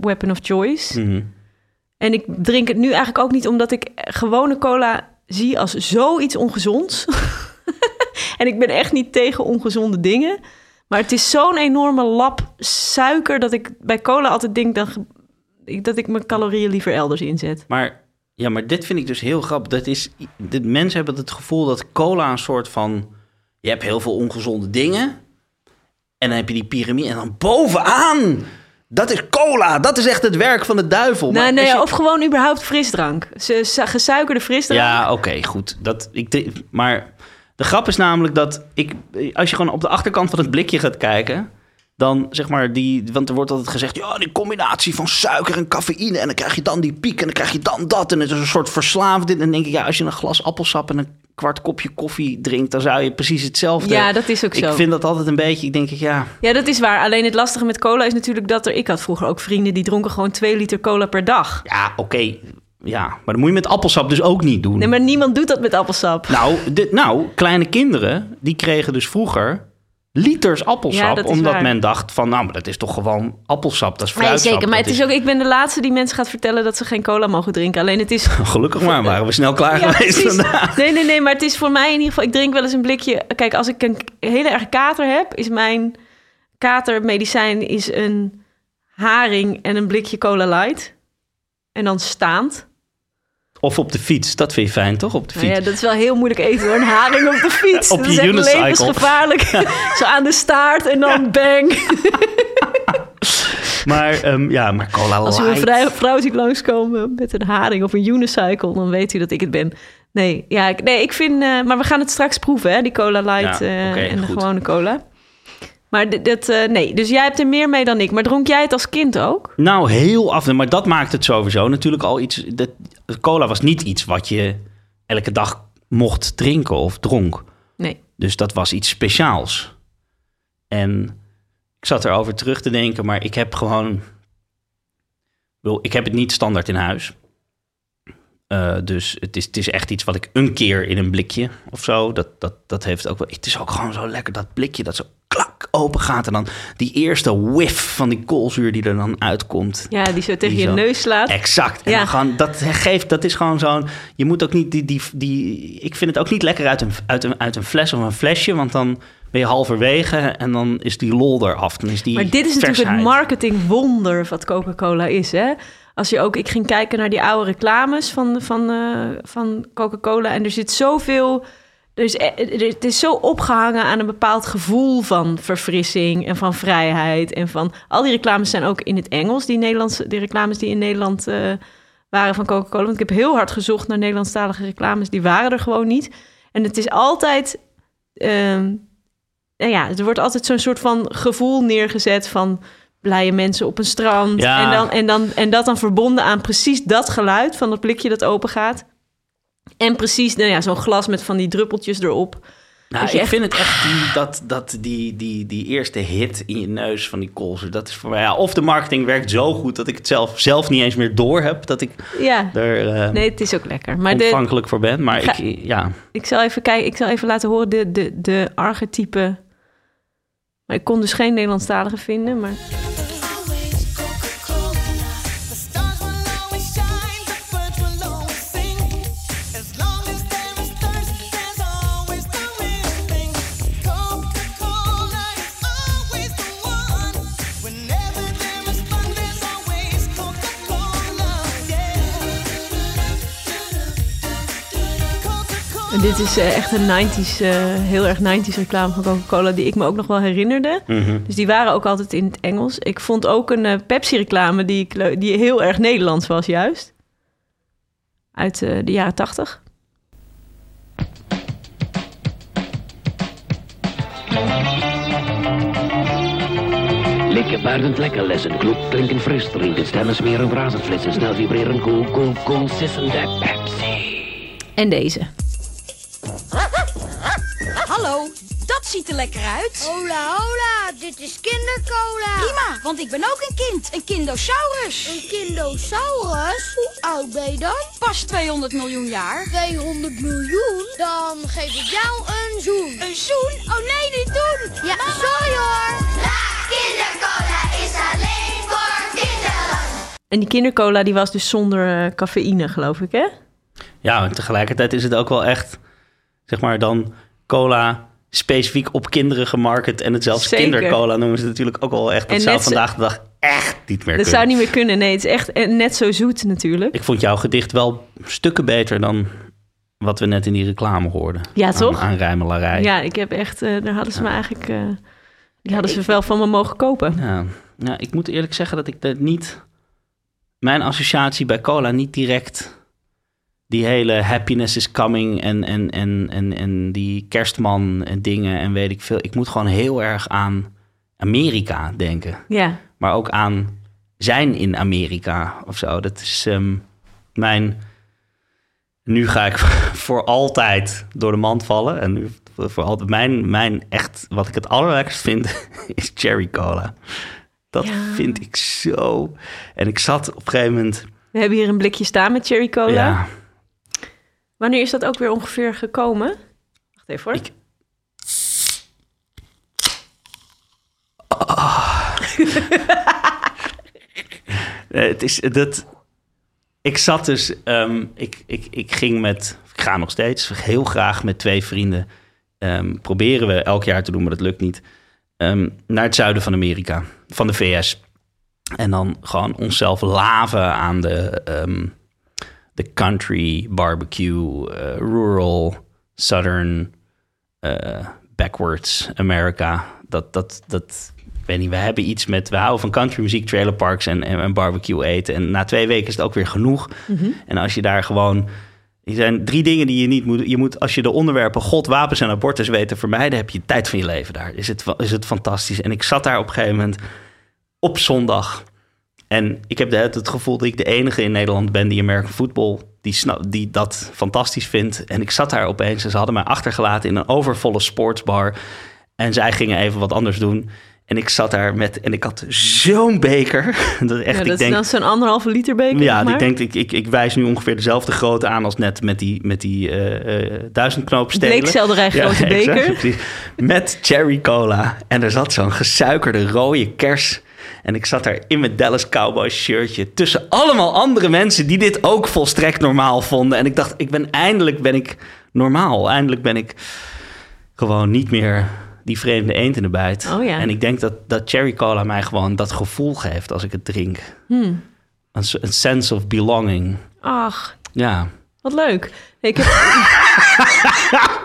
weapon of choice. Mhm. En ik drink het nu eigenlijk ook niet omdat ik gewone cola zie als zoiets ongezonds. en ik ben echt niet tegen ongezonde dingen. Maar het is zo'n enorme lap suiker dat ik bij cola altijd denk dat, dat ik mijn calorieën liever elders inzet. Maar, ja, maar dit vind ik dus heel grappig. Dat is, mensen hebben het gevoel dat cola een soort van... Je hebt heel veel ongezonde dingen. En dan heb je die piramide. En dan bovenaan, dat is cola. Dat is echt het werk van de duivel. Nee, Maar nee, je- of gewoon überhaupt frisdrank. Gesuikerde frisdrank. Ja, oké, goed. Dat, ik, maar de grap is namelijk dat ik, als je gewoon op de achterkant van het blikje gaat kijken, dan zeg maar die, want er wordt altijd gezegd, ja, die combinatie van suiker en cafeïne en dan krijg je dan die piek en dan krijg je dan dat en het is een soort verslaafd. En dan denk ik, ja, als je een glas appelsap en een kwart kopje koffie drinkt, dan zou je precies hetzelfde. Ja, dat is ook zo. Ik vind dat altijd een beetje, ik denk, ja, Ja, dat is waar. Alleen het lastige met cola is natuurlijk dat er... Ik had vroeger ook vrienden die dronken gewoon twee liter cola per dag. ja, oké, ja, maar dat moet je met appelsap dus ook niet doen. Nee, maar niemand doet dat met appelsap. Nou, dit, nou, kleine kinderen, die kregen dus vroeger liters appelsap. Ja, omdat waar. men dacht van, nou, maar dat is toch gewoon appelsap, dat is Nee, fruitsap. zeker. Maar het is ook, ik ben de laatste die mensen gaat vertellen dat ze geen cola mogen drinken. Alleen het is... Gelukkig maar, waren we snel klaar Ja, geweest precies. vandaag. Nee, nee, nee, maar het is voor mij in ieder geval... Ik drink wel eens een blikje... Kijk, als ik een hele erg kater heb, is mijn katermedicijn is een haring en een blikje cola light. En dan staand. Of op de fiets, dat vind je fijn, toch? Op de Nou fiets. ja, dat is wel heel moeilijk eten hoor. Een haring op de fiets. Op dat je is echt unicycle. levensgevaarlijk. Zo aan de staart en dan bang. Maar, ehm, ja, maar cola Als u een vrouw ziet langskomen met een haring of een unicycle, dan weet u dat ik het ben. Nee, ja, ik, nee, ik vind... eh, maar we gaan het straks proeven, hè? Die cola light Ja, eh, en de gewone cola. Maar dit, dit, eh, nee, dus jij hebt er meer mee dan ik. Maar dronk jij het als kind ook? Nou, heel af. Maar dat maakt het sowieso natuurlijk al iets... Dat, cola was niet iets wat je elke dag mocht drinken of dronk. Nee. Dus dat was iets speciaals. En ik zat erover terug te denken, maar ik heb gewoon... Ik heb het niet standaard in huis. Eh, dus het is, het is echt iets wat ik een keer in een blikje of zo. Dat, dat, dat heeft ook wel. Het is ook gewoon zo lekker dat blikje dat zo open gaat. En dan die eerste whiff van die koolzuur die er dan uitkomt. Ja, die zo tegen Die je zo- neus slaat. Exact. En Ja. dan gewoon, dat geeft, dat is gewoon zo'n. Je moet ook niet die, die, die. Ik vind het ook niet lekker uit een, uit, een, uit een fles of een flesje, want dan ben je halverwege en dan is die lol eraf. Dan is die Maar dit is natuurlijk het marketingwonder wat Coca-Cola is, hè? Als je ook, ik ging kijken naar die oude reclames van, van, eh, van Coca-Cola en er zit zoveel, is, eh, er- het is zo opgehangen aan een bepaald gevoel van verfrissing en van vrijheid en van al die reclames zijn ook in het Engels, die Nederlandse, die reclames die in Nederland eh, waren van Coca-Cola. Want ik heb heel hard gezocht naar Nederlandstalige reclames, die waren er gewoon niet. En het is altijd ehm, nou ja, er wordt altijd zo'n soort van gevoel neergezet van blije mensen op een strand. Ja. En, dan, en, dan, en dat dan verbonden aan precies dat geluid van dat blikje dat open gaat. En precies nou ja, zo'n glas met van die druppeltjes erop. Nou, ik echt- vind het echt die, dat, dat die, die, die eerste hit in je neus van die koolzuur. Dat is voor mij. Ja, of de marketing werkt zo goed dat ik het zelf, zelf niet eens meer door heb. Dat ik Ja, er eh, nee, het is ook lekker. Maar de, ontvankelijk voor ben. Maar Ga- ik, ja. ik zal even kijken, ik zal even laten horen de, de, de archetype. Maar ik kon dus geen Nederlandstalige vinden, maar... dit is eh, echt een 90s, eh, heel erg 90s reclame van Coca-Cola die ik me ook nog wel herinnerde. Mhm. Dus die waren ook altijd in het Engels. Ik vond ook een eh, Pepsi-reclame die, ik die heel erg Nederlands was, juist. Uit eh, de jaren 80. Lekker buitend lekker lessen, kloek drinken fris drinken, stemmen smeren brazen flissen, snel vibreren, cool, cool, cool, sissen de Pepsi. En deze. Dat ziet er lekker uit. Hola, hola, dit is kindercola. Prima, want ik ben ook een kind, een kindosaurus. Een kindosaurus? Hoe oud ben je dan? Pas 200 miljoen jaar. 200 miljoen? Dan geef ik jou een zoen. Een zoen? Oh nee, niet doen. Ja, sorry hoor. Kindercola is alleen voor kinderen. En die kindercola die was dus zonder eh, cafeïne, geloof ik, hè? Ja, en tegelijkertijd is het ook wel echt, zeg maar, dan cola specifiek op kinderen gemarket. En het zelfs Zeker. kindercola noemen ze natuurlijk ook wel echt. Dat En zou vandaag de dag echt niet meer Dat kunnen. zou niet meer kunnen, nee. Het is echt eh, net zo zoet natuurlijk. Ik vond jouw gedicht wel stukken beter dan wat we net in die reclame hoorden. Ja, toch? Aan, rijmelarij. Ja, ik heb echt... eh, daar hadden ze me eigenlijk... eh, die hadden ze wel van me mogen kopen. Ja. ja, ik moet eerlijk zeggen dat ik dat niet... Mijn associatie bij cola niet direct... Die hele happiness is coming en, en, en, en, en die kerstman en dingen en weet ik veel. Ik moet gewoon heel erg aan Amerika denken. Ja, Maar ook aan zijn in Amerika of zo. Dat is ehm, mijn... Nu ga ik voor altijd door de mand vallen. En nu voor altijd... Mijn, mijn echt... Wat ik het allerlekkerst vind is cherry cola. Dat Ja. vind ik zo... En ik zat op een gegeven moment... we hebben hier een blikje staan met cherry cola. Ja, Wanneer is dat ook weer ongeveer gekomen? Wacht even hoor. Ik- Eh, het is dat. Ik zat dus. ehm, ik, ik, ik ging met. Ik ga nog steeds heel graag met twee vrienden. ehm, proberen we elk jaar te doen, maar dat lukt niet. ehm, naar het zuiden van Amerika, van de VS. En dan gewoon onszelf laven aan de, de country, barbecue, eh, rural, southern, eh, backwards America. Dat, dat, dat, ik weet niet, we hebben iets met, we houden van country muziek, trailerparks en, en, en barbecue eten. En na twee weken is het ook weer genoeg. En als je daar gewoon, er zijn drie dingen die je niet moet, je moet, als je de onderwerpen God, wapens en abortus weet te vermijden, heb je tijd van je leven daar. Is het, is het fantastisch. En ik zat daar op een gegeven moment op zondag. En ik heb de, het gevoel dat ik de enige in Nederland ben die American football, die, die dat fantastisch vindt. En ik zat daar opeens en ze hadden mij achtergelaten in een overvolle sportsbar. En zij gingen even wat anders doen. En ik zat daar met... En ik had zo'n beker. dat is echt, Ja, ik dat denk, is zo'n anderhalve liter beker. ja, maar. ik denk, ik, ik, ik wijs nu ongeveer dezelfde grootte aan als net met die, met die eh eh duizendknoopstelen. Bleekselderij grote beker. exact. Met cherry cola. En er zat zo'n gesuikerde rode kers. En ik zat daar in mijn Dallas Cowboys shirtje tussen allemaal andere mensen die dit ook volstrekt normaal vonden. En ik dacht, ik ben eindelijk ben ik normaal. Eindelijk ben ik gewoon niet meer die vreemde eend in de bijt. Oh ja. En ik denk dat, dat cherry cola mij gewoon dat gevoel geeft als ik het drink. Hmm. Een, een sense of belonging. Ach, Ja, wat leuk. Ik heb...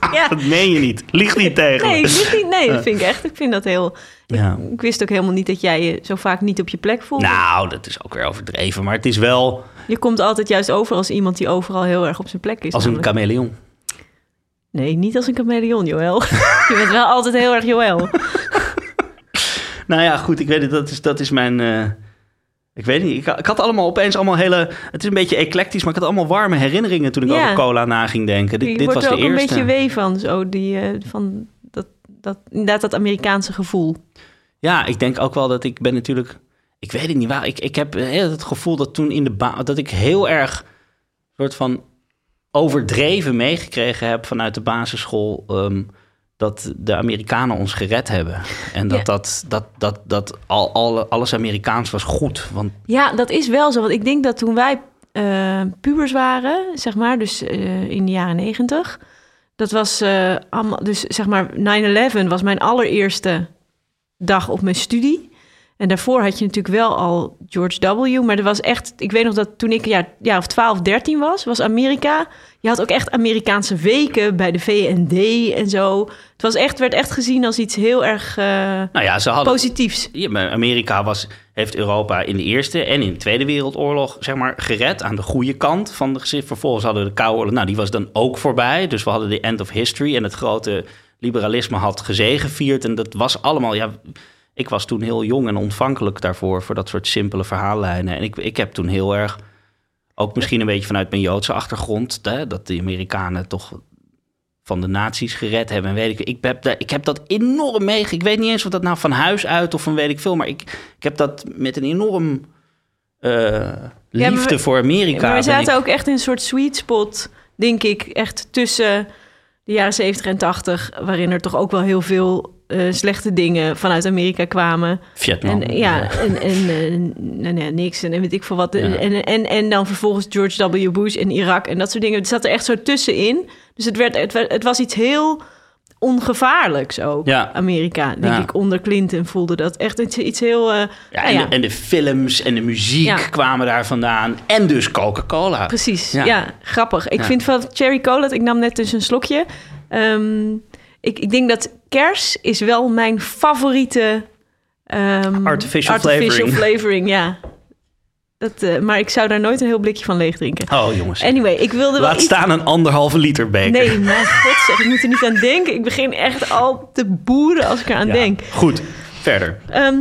ja, dat meen je niet. Lieg niet tegen nee, ik weet niet, nee, dat vind ik echt. Ik vind dat heel... Ja. Ik wist ook helemaal niet dat jij je zo vaak niet op je plek voelde. Nou, dat is ook weer overdreven. Maar het is wel Je komt altijd juist over als iemand die overal heel erg op zijn plek is. als een chameleon. Nee, niet als een chameleon, Joël. je bent wel altijd heel erg Joël. Nou ja, goed, ik weet het. Dat is, dat is mijn... eh, ik weet niet. Ik, ik had allemaal opeens allemaal hele... Het is een beetje eclectisch, maar ik had allemaal warme herinneringen toen ik Ja. over cola na ging denken. Dit, Je dit wordt was er de ook een eerste. beetje wee van. Zo, die, eh, van dat, dat, inderdaad, dat Amerikaanse gevoel. Ja, ik denk ook wel dat ik ben natuurlijk... Ik weet het niet waar. Ik, ik heb heel het gevoel dat toen in de baan... Dat ik heel erg soort van overdreven meegekregen heb vanuit de basisschool... ehm, dat de Amerikanen ons gered hebben. En dat, Ja. dat, dat, dat, dat al, al, alles Amerikaans was goed. Want Ja, dat is wel zo. Want ik denk dat toen wij eh, pubers waren, zeg maar, dus eh, in de jaren negentig... Dat was eh, allemaal, dus zeg maar, 9-11 was mijn allereerste dag op mijn studie. En daarvoor had je natuurlijk wel al George W. Maar er was echt, ik weet nog dat toen ik een jaar, jaar of 12, 13 was, was Amerika. Je had ook echt Amerikaanse weken bij de VND en zo. Het was echt, werd echt gezien als iets heel erg eh, nou ja, ze hadden... positiefs. Ja, maar Amerika was, heeft Europa in de Eerste en in de Tweede Wereldoorlog zeg maar, gered aan de goede kant van de gezin. Vervolgens hadden we de Koude Oorlog, nou die was dan ook voorbij. Dus we hadden de end of history en het grote liberalisme had gezegevierd. En dat was allemaal, ja, ik was toen heel jong en ontvankelijk daarvoor, voor dat soort simpele verhaallijnen. En ik, ik heb toen heel erg, ook misschien een beetje vanuit mijn Joodse achtergrond, hè, dat de Amerikanen toch van de nazi's gered hebben. En weet ik, ik heb, ik heb dat enorm mee. Ik weet niet eens of dat nou van huis uit of van weet ik veel. Maar ik, ik heb dat met een enorm eh, liefde we- voor Amerika. maar we zaten ik- ook echt in een soort sweet spot, denk ik, echt tussen de jaren 70 en 80, waarin er toch ook wel heel veel eh, slechte dingen vanuit Amerika kwamen. Vietnam. En ja, en, en eh, nou, nee, niks en weet ik veel wat. Ja. En, en, en dan vervolgens George W. Bush en Irak en dat soort dingen. Het zat er echt zo tussenin. Dus het, werd, het, was iets heel ongevaarlijks ook, Ja. Amerika. Denk Ja. ik, onder Clinton voelde dat echt iets, iets heel... eh, Ja, nou en, ja. De, en de films en de muziek kwamen daar vandaan. En dus Coca-Cola. Precies, Ja. grappig. Ik vind van cherry cola, ik nam net dus een slokje. Ehm, ik, ik denk dat kers is wel mijn favoriete... ehm, Artificial artificial flavoring. flavoring, ja. Dat, eh, maar ik zou daar nooit een heel blikje van leeg drinken. Oh jongens. Anyway, ik wilde wel Laat iets... staan een anderhalve liter beker. Nee, mijn god zeg, ik moet er niet aan denken. Ik begin echt al te boeren als ik eraan Ja. denk. Goed, verder. Ehm,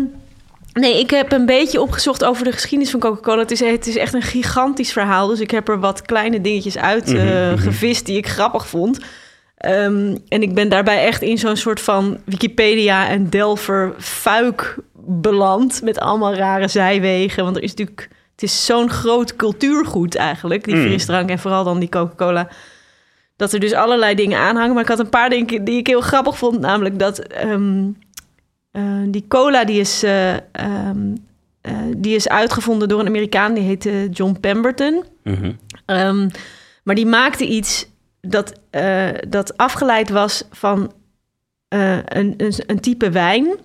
nee, ik heb een beetje opgezocht over de geschiedenis van Coca-Cola. Het is, het is echt een gigantisch verhaal. Dus ik heb er wat kleine dingetjes uit eh, Mhm, mhm. gevist die ik grappig vond. Ehm, en ik ben daarbij echt in zo'n soort van Wikipedia en Delver fuik beland. Met allemaal rare zijwegen. Want er is natuurlijk... Het is zo'n groot cultuurgoed eigenlijk, die Mm. frisdrank. En vooral dan die Coca-Cola. Dat er dus allerlei dingen aanhangen. Maar ik had een paar dingen die ik heel grappig vond. Namelijk dat ehm, eh, die cola die is, eh, ehm, eh, die is uitgevonden door een Amerikaan. Die heette John Pemberton. Mhm. Maar die maakte iets dat, eh, dat afgeleid was van eh, een, een, een type wijn.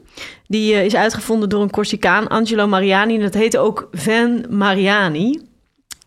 Die eh, is uitgevonden door een Corsicaan, Angelo Mariani. En dat heette ook Van Mariani.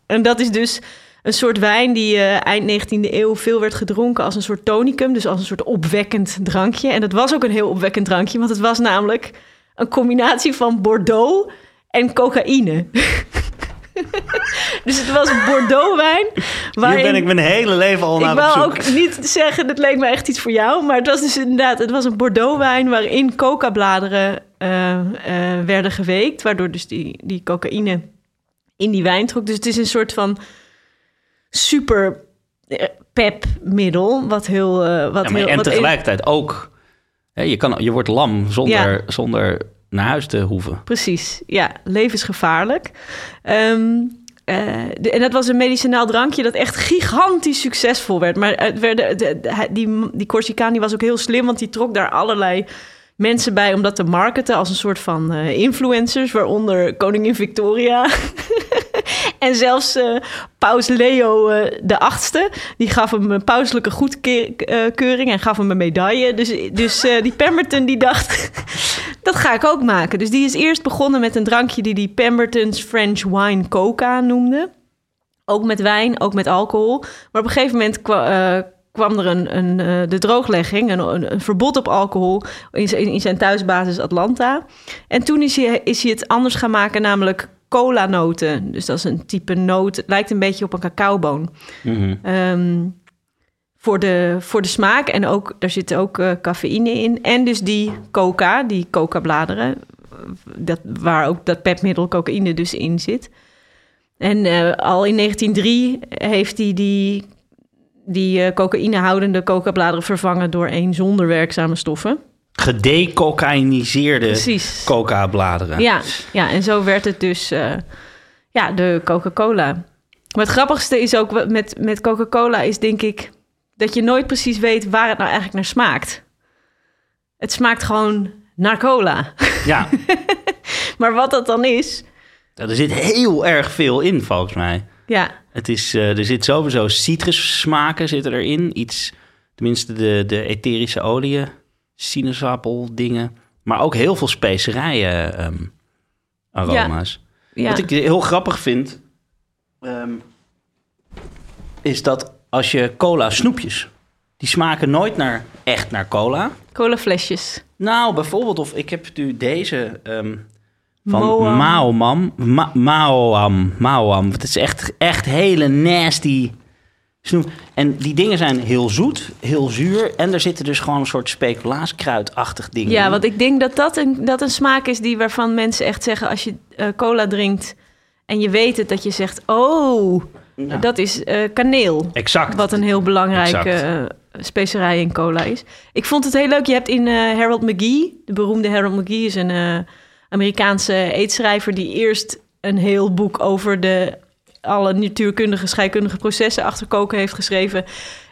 En dat is dus een soort wijn die eind 19e eeuw veel werd gedronken als een soort tonicum. Dus als een soort opwekkend drankje. En dat was ook een heel opwekkend drankje, want het was namelijk een combinatie van Bordeaux en cocaïne. dus het was Bordeaux-wijn. Hier waarin- ben ik mijn hele leven al ik naar op wil ook niet zeggen, dat leek me echt iets voor jou. Maar het was dus inderdaad, het was een Bordeaux-wijn waarin coca-bladeren eh, eh, werden geweekt. Waardoor dus die, die cocaïne in die wijn trok. Dus het is een soort van super eh, pep middel. Wat heel... eh, wat Ja, maar heel en wat tegelijkertijd ook Hè, je, kan, je wordt lam zonder, Ja. zonder naar huis te hoeven. Precies, ja, levensgevaarlijk. Ehm, eh, en dat was een medicinaal drankje dat echt gigantisch succesvol werd. Maar het hij- die, die Corsicaan die was ook heel slim, want die trok daar allerlei mensen bij om dat te marketen als een soort van eh, influencers, waaronder koningin Victoria. en zelfs eh, paus Leo eh, de achtste, die gaf hem een pauselijke goedkeuring en gaf hem een medaille. Dus, dus die Pemberton die dacht, dat ga ik ook maken. Dus die is eerst begonnen met een drankje die die Pemberton's French Wine Coca noemde. Ook met wijn, ook met alcohol. Maar op een gegeven moment kwam er een, een, eh, de drooglegging, een, een, verbod op alcohol in zijn, in zijn thuisbasis Atlanta. En toen is hij, is hij het anders gaan maken, namelijk cola-noten. Dus dat is een type noot, lijkt een beetje op een cacaoboon. Mhm. Ehm, voor, de, voor de smaak en ook, daar zit ook eh, cafeïne in. En dus die coca, die coca-bladeren, dat, waar ook dat pepmiddel cocaïne dus in zit. En eh, al in 1903 heeft hij die, die eh, cocaïnehoudende coca-bladeren vervangen door één zonder werkzame stoffen. Gedecocaïniseerde coca-bladeren. Ja, ja, en zo werd het dus eh, ja, de Coca-Cola. Maar het grappigste is ook met, met Coca-Cola is denk ik dat je nooit precies weet waar het nou eigenlijk naar smaakt. Het smaakt gewoon naar cola. Ja, Maar wat dat dan is, er zit heel erg veel in volgens mij. ja, Het is, eh, er zit sowieso citrussmaken zitten erin. Iets, tenminste de, de etherische oliën, sinaasappel dingen. Maar ook heel veel specerijen ehm, aroma's. ja. Wat ik heel grappig vind, ehm, is dat als je cola snoepjes, die smaken nooit naar, echt naar cola. cola flesjes. Nou, bijvoorbeeld, of ik heb nu deze ehm, van Moam. Maomam. Ma Maoam. Maoam. Het is echt, echt hele nasty snoep. En die dingen zijn heel zoet, heel zuur. En er zitten dus gewoon een soort speculaaskruidachtig ding Ja, in. want ik denk dat dat een, dat een smaak is die waarvan mensen echt zeggen als je eh, cola drinkt en je weet het, dat je zegt, oh, Ja. dat is eh, kaneel. Exact. Wat een heel belangrijke eh, specerij in cola is. Ik vond het heel leuk. Je hebt in Harold McGee, de beroemde Harold McGee is een Amerikaanse eetschrijver die eerst een heel boek over de alle natuurkundige, scheikundige processen achter koken heeft geschreven.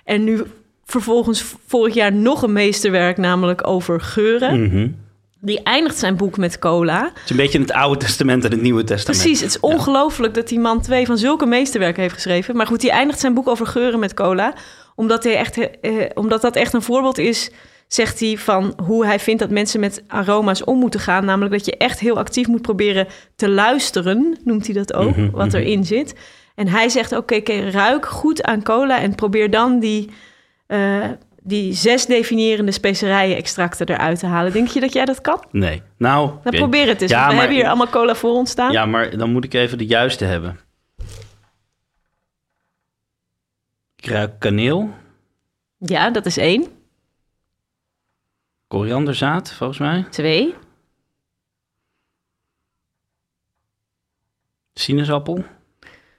En nu vervolgens vorig jaar nog een meesterwerk, namelijk over geuren. Mhm. Die eindigt zijn boek met cola. Het is een beetje het Oude Testament en het Nieuwe Testament. Precies, het is ongelooflijk dat die man twee van zulke meesterwerken heeft geschreven. Maar goed, hij eindigt zijn boek over geuren met cola. Omdat, hij echt, eh, omdat dat echt een voorbeeld is, zegt hij, van hoe hij vindt dat mensen met aroma's om moeten gaan. Namelijk dat je echt heel actief moet proberen te luisteren, noemt hij dat ook, Mhm, wat mhm. erin zit. En hij zegt, oké, oké, ruik goed aan cola en probeer dan die... eh, die zes definiërende specerijen-extracten eruit te halen. Denk je dat jij dat kan? Nee. Nou, Dan probeer het eens. Ja, we maar- hebben hier allemaal cola voor ons staan. Ja, maar dan moet ik even de juiste hebben. Ik ruik kaneel, ja, dat is één. Korianderzaad, volgens mij. Twee. Sinaasappel.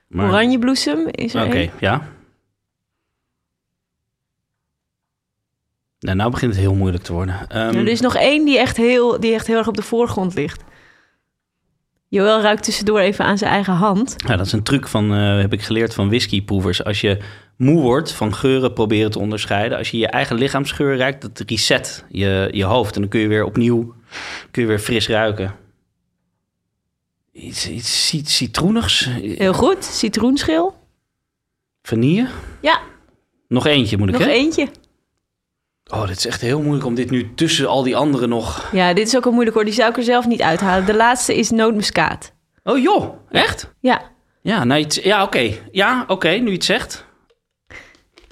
Maar- Oranjebloesem is er Oké, ja. Nou, nou begint het heel moeilijk te worden. Ehm, er is nog één die echt, heel, die echt heel erg op de voorgrond ligt. Joël ruikt tussendoor even aan zijn eigen hand. ja, dat is een truc van, eh, heb ik geleerd van whiskyproevers. Als je moe wordt van geuren proberen te onderscheiden. Als je je eigen lichaamsgeur ruikt, dat reset je, je hoofd. En dan kun je weer opnieuw kun je weer fris ruiken. Iets, iets cit- citroenigs. Heel goed. Citroenschil. Vanille. Ja, Nog eentje moet ik, nog hè? eentje. Oh, dit is echt heel moeilijk om dit nu tussen al die anderen nog... Ja, dit is ook al moeilijk hoor. Die zou ik er zelf niet uithalen. De laatste is nootmuskaat. Oh joh, echt? Ja. Ja, nou, iets- ja oké. Ja, oké, nu het zegt.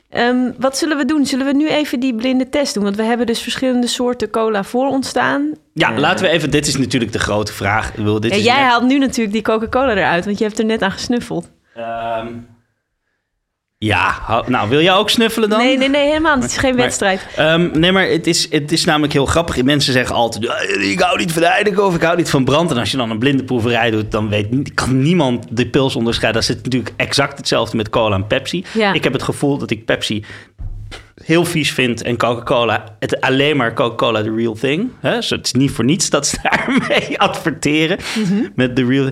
Ehm, wat zullen we doen? Zullen we nu even die blinde test doen? Want we hebben dus verschillende soorten cola voor ons staan. Ja, Eh, laten we even... Dit is natuurlijk de grote vraag. Ik bedoel, dit Ja, is jij net- haalt nu natuurlijk die Coca-Cola eruit, want je hebt er net aan gesnuffeld. Ehm, ja, nou, wil jij ook snuffelen dan? Nee, nee, nee, helemaal. niet. Het is geen Maar- wedstrijd. Ehm, nee, maar het is, het is namelijk heel grappig. Mensen zeggen altijd, "Ah, ik hou niet van Heineken of ik hou niet van brand. En als je dan een blinde proeverij doet, dan weet, kan niemand de pils onderscheiden. Dat is natuurlijk exact hetzelfde met cola en Pepsi. Ja. Ik heb het gevoel dat ik Pepsi heel vies vind en Coca-Cola het alleen maar Coca-Cola the real thing. Hè? Dus het is niet voor niets dat ze daarmee adverteren met the real.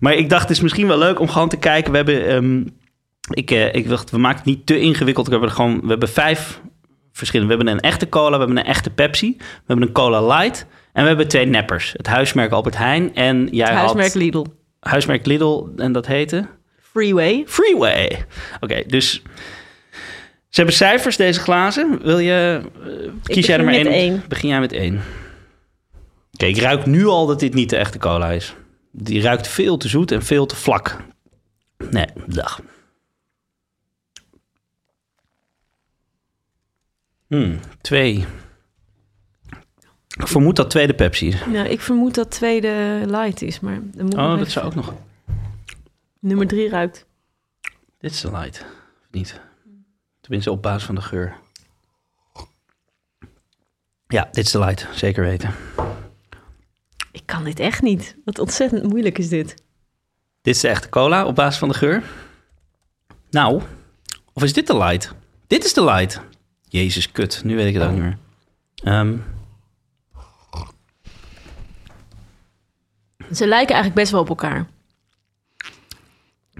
Maar ik dacht, het is misschien wel leuk om gewoon te kijken. We hebben, ehm, ik, eh, ik dacht, we maken het niet te ingewikkeld. We hebben er gewoon, we hebben vijf verschillende. We hebben een echte cola, we hebben een echte Pepsi, we hebben een Cola Light en we hebben twee neppers. Het huismerk Albert Heijn en jij Het had huismerk Lidl. huismerk Lidl en dat heette Freeway. Freeway. Oké, dus ze hebben cijfers deze glazen. Wil je eh, kies jij er maar één. Begin jij met één. Oké, ik ruik nu al dat dit niet de echte cola is. Die ruikt veel te zoet en veel te vlak. Nee, dag. Hmm, twee. Ik vermoed dat tweede Pepsi is. Nou, ik vermoed dat tweede light is, maar dan moet Oh, nog dat even- zou ook nog. nummer drie ruikt. Dit is de light. Of niet? Tenminste, op basis van de geur. Ja, dit is de light. Zeker weten. Ik kan dit echt niet. Wat ontzettend moeilijk is dit. Dit is de echte cola op basis van de geur. Nou, of is dit de light? Dit is de light. Jezus, kut. Nu weet ik het ook niet meer. Ehm, Ze lijken eigenlijk best wel op elkaar.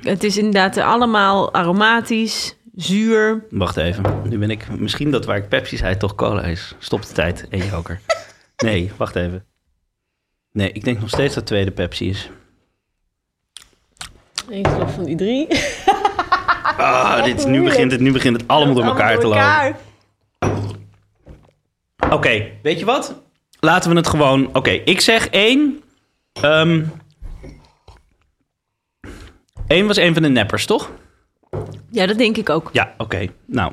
Het is inderdaad allemaal aromatisch, zuur. wacht even. Nu ben ik... Misschien dat waar ik Pepsi zei toch cola is. Stop de tijd. Eén joker. Nee, wacht even. Nee, ik denk nog steeds dat het tweede Pepsi is. Eén slok van die drie. Ah, dit, nu, begint het, nu begint het allemaal door elkaar te lopen. Oké, weet je wat? Laten we het gewoon... Oké, ik zeg één. Ehm één was een van de neppers, toch? Ja, dat denk ik ook. Ja, oké. Nou.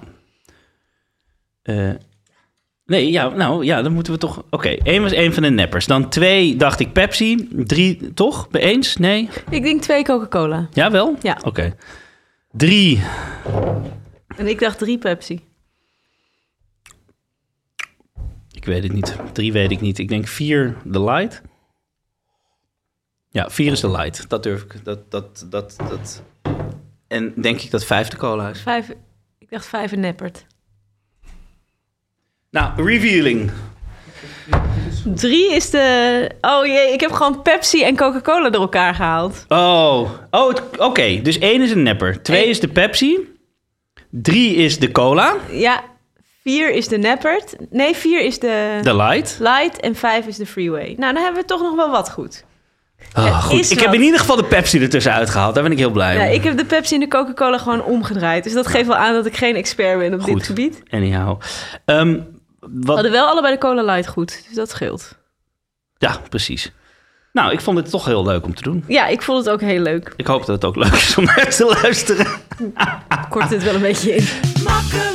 Eh, nee, ja, nou, ja, dan moeten we toch... Oké, één was een van de neppers. Dan twee dacht ik Pepsi. Drie, toch? Eens? Nee? Ik denk twee Coca-Cola. Ja, wel? Ja. Oké. Drie. En ik dacht drie Pepsi. Ik weet het niet. Drie weet ik niet. Ik denk vier de light. Ja, vier is de light. Dat durf ik. Dat, dat, dat, dat. En denk ik dat vijf de cola is. Vijf, ik dacht vijf en neppert. Nou, revealing. Drie is de... Oh jee, ik heb gewoon Pepsi en Coca-Cola door elkaar gehaald. Oh, oh oké. Dus één is een nepper. Twee Eén. is de Pepsi. Drie is de cola. Ja, vier is de neppert. Nee, vier is de, De light. light en vijf is de freeway. Nou, dan hebben we toch nog wel wat goed. Oh, Er goed. Ik heb in ieder geval de Pepsi ertussen uitgehaald. Daar ben ik heel blij Ja, om. ik heb de Pepsi en de Coca-Cola gewoon omgedraaid. Dus dat geeft wel aan dat ik geen expert ben op Goed. dit gebied. Anyhow. Ehm, We wat, hadden wel allebei de Cola Light goed, dus dat scheelt. ja, precies. Nou, ik vond het toch heel leuk om te doen. Ja, ik vond het ook heel leuk. Ik hoop dat het ook leuk is om naar te luisteren. Ik kort het wel een beetje in. Makkelijke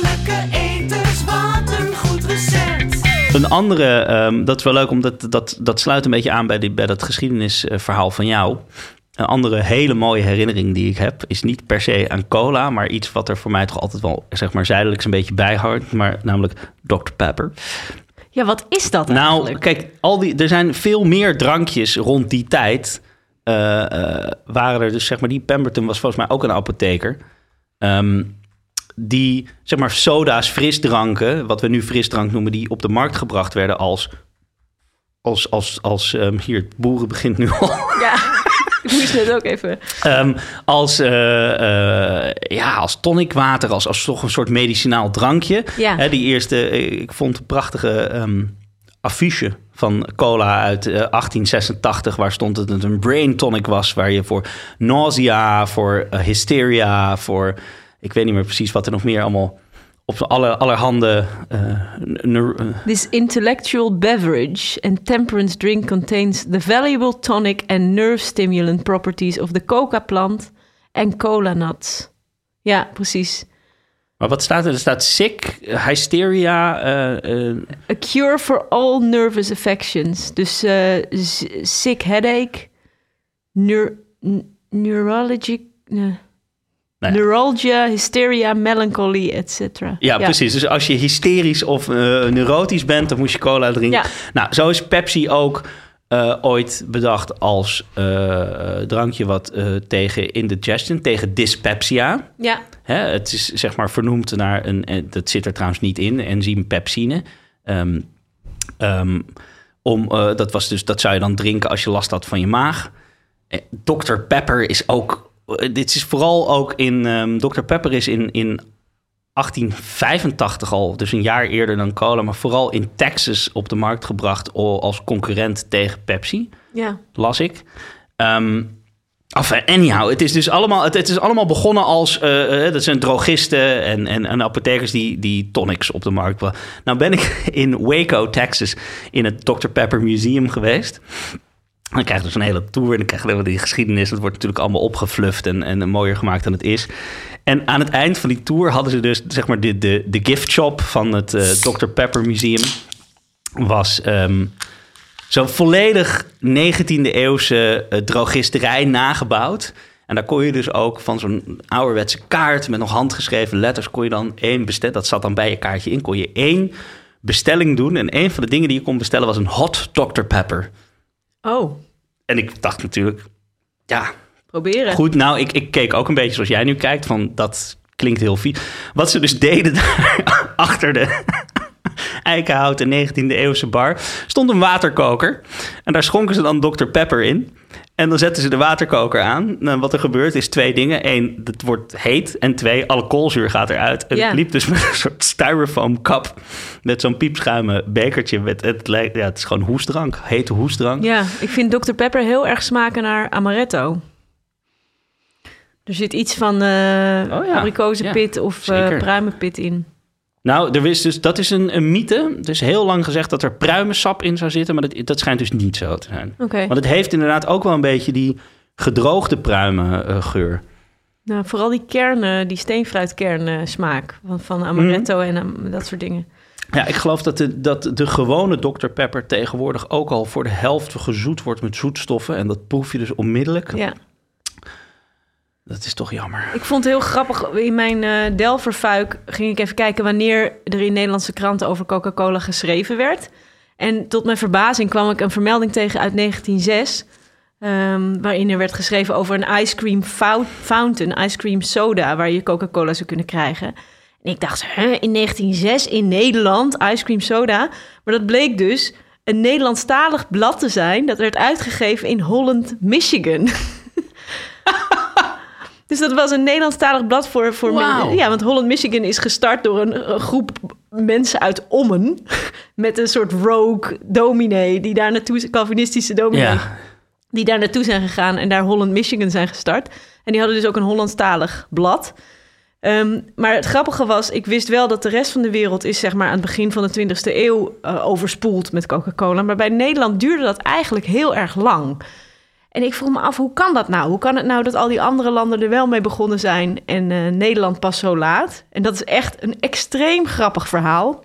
Een andere, ehm, dat is wel leuk, omdat dat, dat sluit een beetje aan bij, die, bij dat geschiedenisverhaal van jou. Een andere hele mooie herinnering die ik heb, is niet per se aan cola, maar iets wat er voor mij toch altijd wel, zeg maar, zijdelijks een beetje bijhoudt. Maar namelijk Dr. Pepper. Ja, wat is dat Nou, eigenlijk? kijk, al die, er zijn veel meer drankjes rond die tijd. eh, eh, waren er dus, zeg maar, die Pemberton was volgens mij ook een apotheker. Ehm, die, zeg maar, soda's, frisdranken, wat we nu frisdrank noemen, die op de markt gebracht werden als. Als, als, als ehm, hier, het boeren begint nu al. Ja, ik moest net ook even... Ehm, als, eh, ja, als tonicwater, als, als toch een soort medicinaal drankje. Ja. Hè, die eerste, eh, ik vond een prachtige ehm, affiche van cola uit eh, 1886, waar stond dat het een brain tonic was, waar je voor nausea, voor hysteria, voor, ik weet niet meer precies wat er nog meer allemaal op alle, allerhande eh, eh, This intellectual beverage and temperance drink contains the valuable tonic and nerve stimulant properties of the coca plant and cola nuts. Ja, precies. Maar wat staat er? Er staat sick, hysteria, eh, A cure for all nervous affections. Dus sick headache, neur, neurologic, ne- Nou ja. neuralgia, hysteria, melancholy, etc. Ja, precies. Dus als je hysterisch of eh, neurotisch bent, dan moet je cola drinken. Ja. Nou, zo is Pepsi ook eh, ooit bedacht als eh, drankje wat tegen indigestion, tegen dyspepsia. Ja, Hè, het is zeg maar vernoemd naar een, dat zit er trouwens niet in, enzym pepsine. Ehm, ehm, om, dat, was dus, dat zou je dan drinken als je last had van je maag. Dr. Pepper is ook, dit is vooral ook in, ehm, Dr. Pepper is in, in 1885 al, dus een jaar eerder dan cola, maar vooral in Texas op de markt gebracht als concurrent tegen Pepsi ja. las ik. Ehm of, eh, anyhow, het is dus allemaal, het, het is allemaal begonnen als... eh, eh, dat zijn drogisten en, en, en apothekers die, die tonics op de markt. Nou ben ik in Waco, Texas, in het Dr. Pepper Museum geweest. Dan krijg je dus een hele tour en dan krijg je helemaal die geschiedenis. Het wordt natuurlijk allemaal opgefluft en, en mooier gemaakt dan het is. En aan het eind van die tour hadden ze dus zeg maar de, de, de gift shop van het eh, Dr. Pepper Museum. Was ehm, zo'n volledig 19e eeuwse eh, drogisterij nagebouwd. En daar kon je dus ook van zo'n ouderwetse kaart met nog handgeschreven letters... kon je dan één bestellen, dat zat dan bij je kaartje in... kon je één bestelling doen. En een van de dingen die je kon bestellen was een hot Dr. Pepper. Oh, En ik dacht natuurlijk, ja, proberen. Goed, nou, ik, ik keek ook een beetje zoals jij nu kijkt, van dat klinkt heel vies. Wat ze dus deden daar achter de eikenhouten 19e eeuwse bar, stond een waterkoker. En daar schonken ze dan Dr. Pepper in. En dan zetten ze de waterkoker aan. Nou, wat er gebeurt is twee dingen. Eén, het wordt heet. En twee, alle koolzuur gaat eruit. En Ja. ik liep dus met een soort styrofoam kap. Met zo'n piepschuimen bekertje. Met, het, ja, het is gewoon hoestdrank. Hete hoestdrank. Ja, ik vind Dr. Pepper heel erg smaken naar amaretto. Er zit iets van Oh ja, abrikozenpit of zeker. pruimenpit in. Nou, er is dus, dat is een, een mythe. Er is heel lang gezegd dat er pruimensap in zou zitten, maar dat, dat schijnt dus niet zo te zijn. Oké. Want het heeft inderdaad ook wel een beetje die gedroogde pruimengeur. Nou, vooral die kernen, die steenfruitkern smaak van, van amaretto Mhm. en ehm, dat soort dingen. Ja, ik geloof dat de, dat de gewone Dr. Pepper tegenwoordig ook al voor de helft gezoet wordt met zoetstoffen. En dat proef je dus onmiddellijk. Ja. Dat is toch jammer. Ik vond het heel grappig. In mijn eh Delverfuik ging ik even kijken wanneer er in Nederlandse kranten over Coca-Cola geschreven werd. En tot mijn verbazing kwam ik een vermelding tegen uit 1906. ehm, waarin er werd geschreven over een ice cream fou- fountain, ice cream soda, waar je Coca-Cola zou kunnen krijgen. En ik dacht, in 1906 in Nederland, ice cream soda. Maar dat bleek dus een Nederlandstalig blad te zijn. Dat werd uitgegeven in Holland, Michigan. Dus dat was een Nederlandstalig blad voor... voor. Ja, want Holland, Michigan is gestart door een, een groep mensen uit Ommen. Met een soort rogue dominee, die daar naartoe... Calvinistische dominee, Ja, die daar naartoe zijn gegaan en daar Holland, Michigan zijn gestart. En die hadden dus ook een Hollandstalig blad. Ehm, maar het grappige was, ik wist wel dat de rest van de wereld is zeg maar aan het begin van de 20e eeuw eh, overspoeld met Coca-Cola. Maar bij Nederland duurde dat eigenlijk heel erg lang. En ik vroeg me af, hoe kan dat nou? Hoe kan het nou dat al die andere landen er wel mee begonnen zijn en eh, Nederland pas zo laat? En dat is echt een extreem grappig verhaal.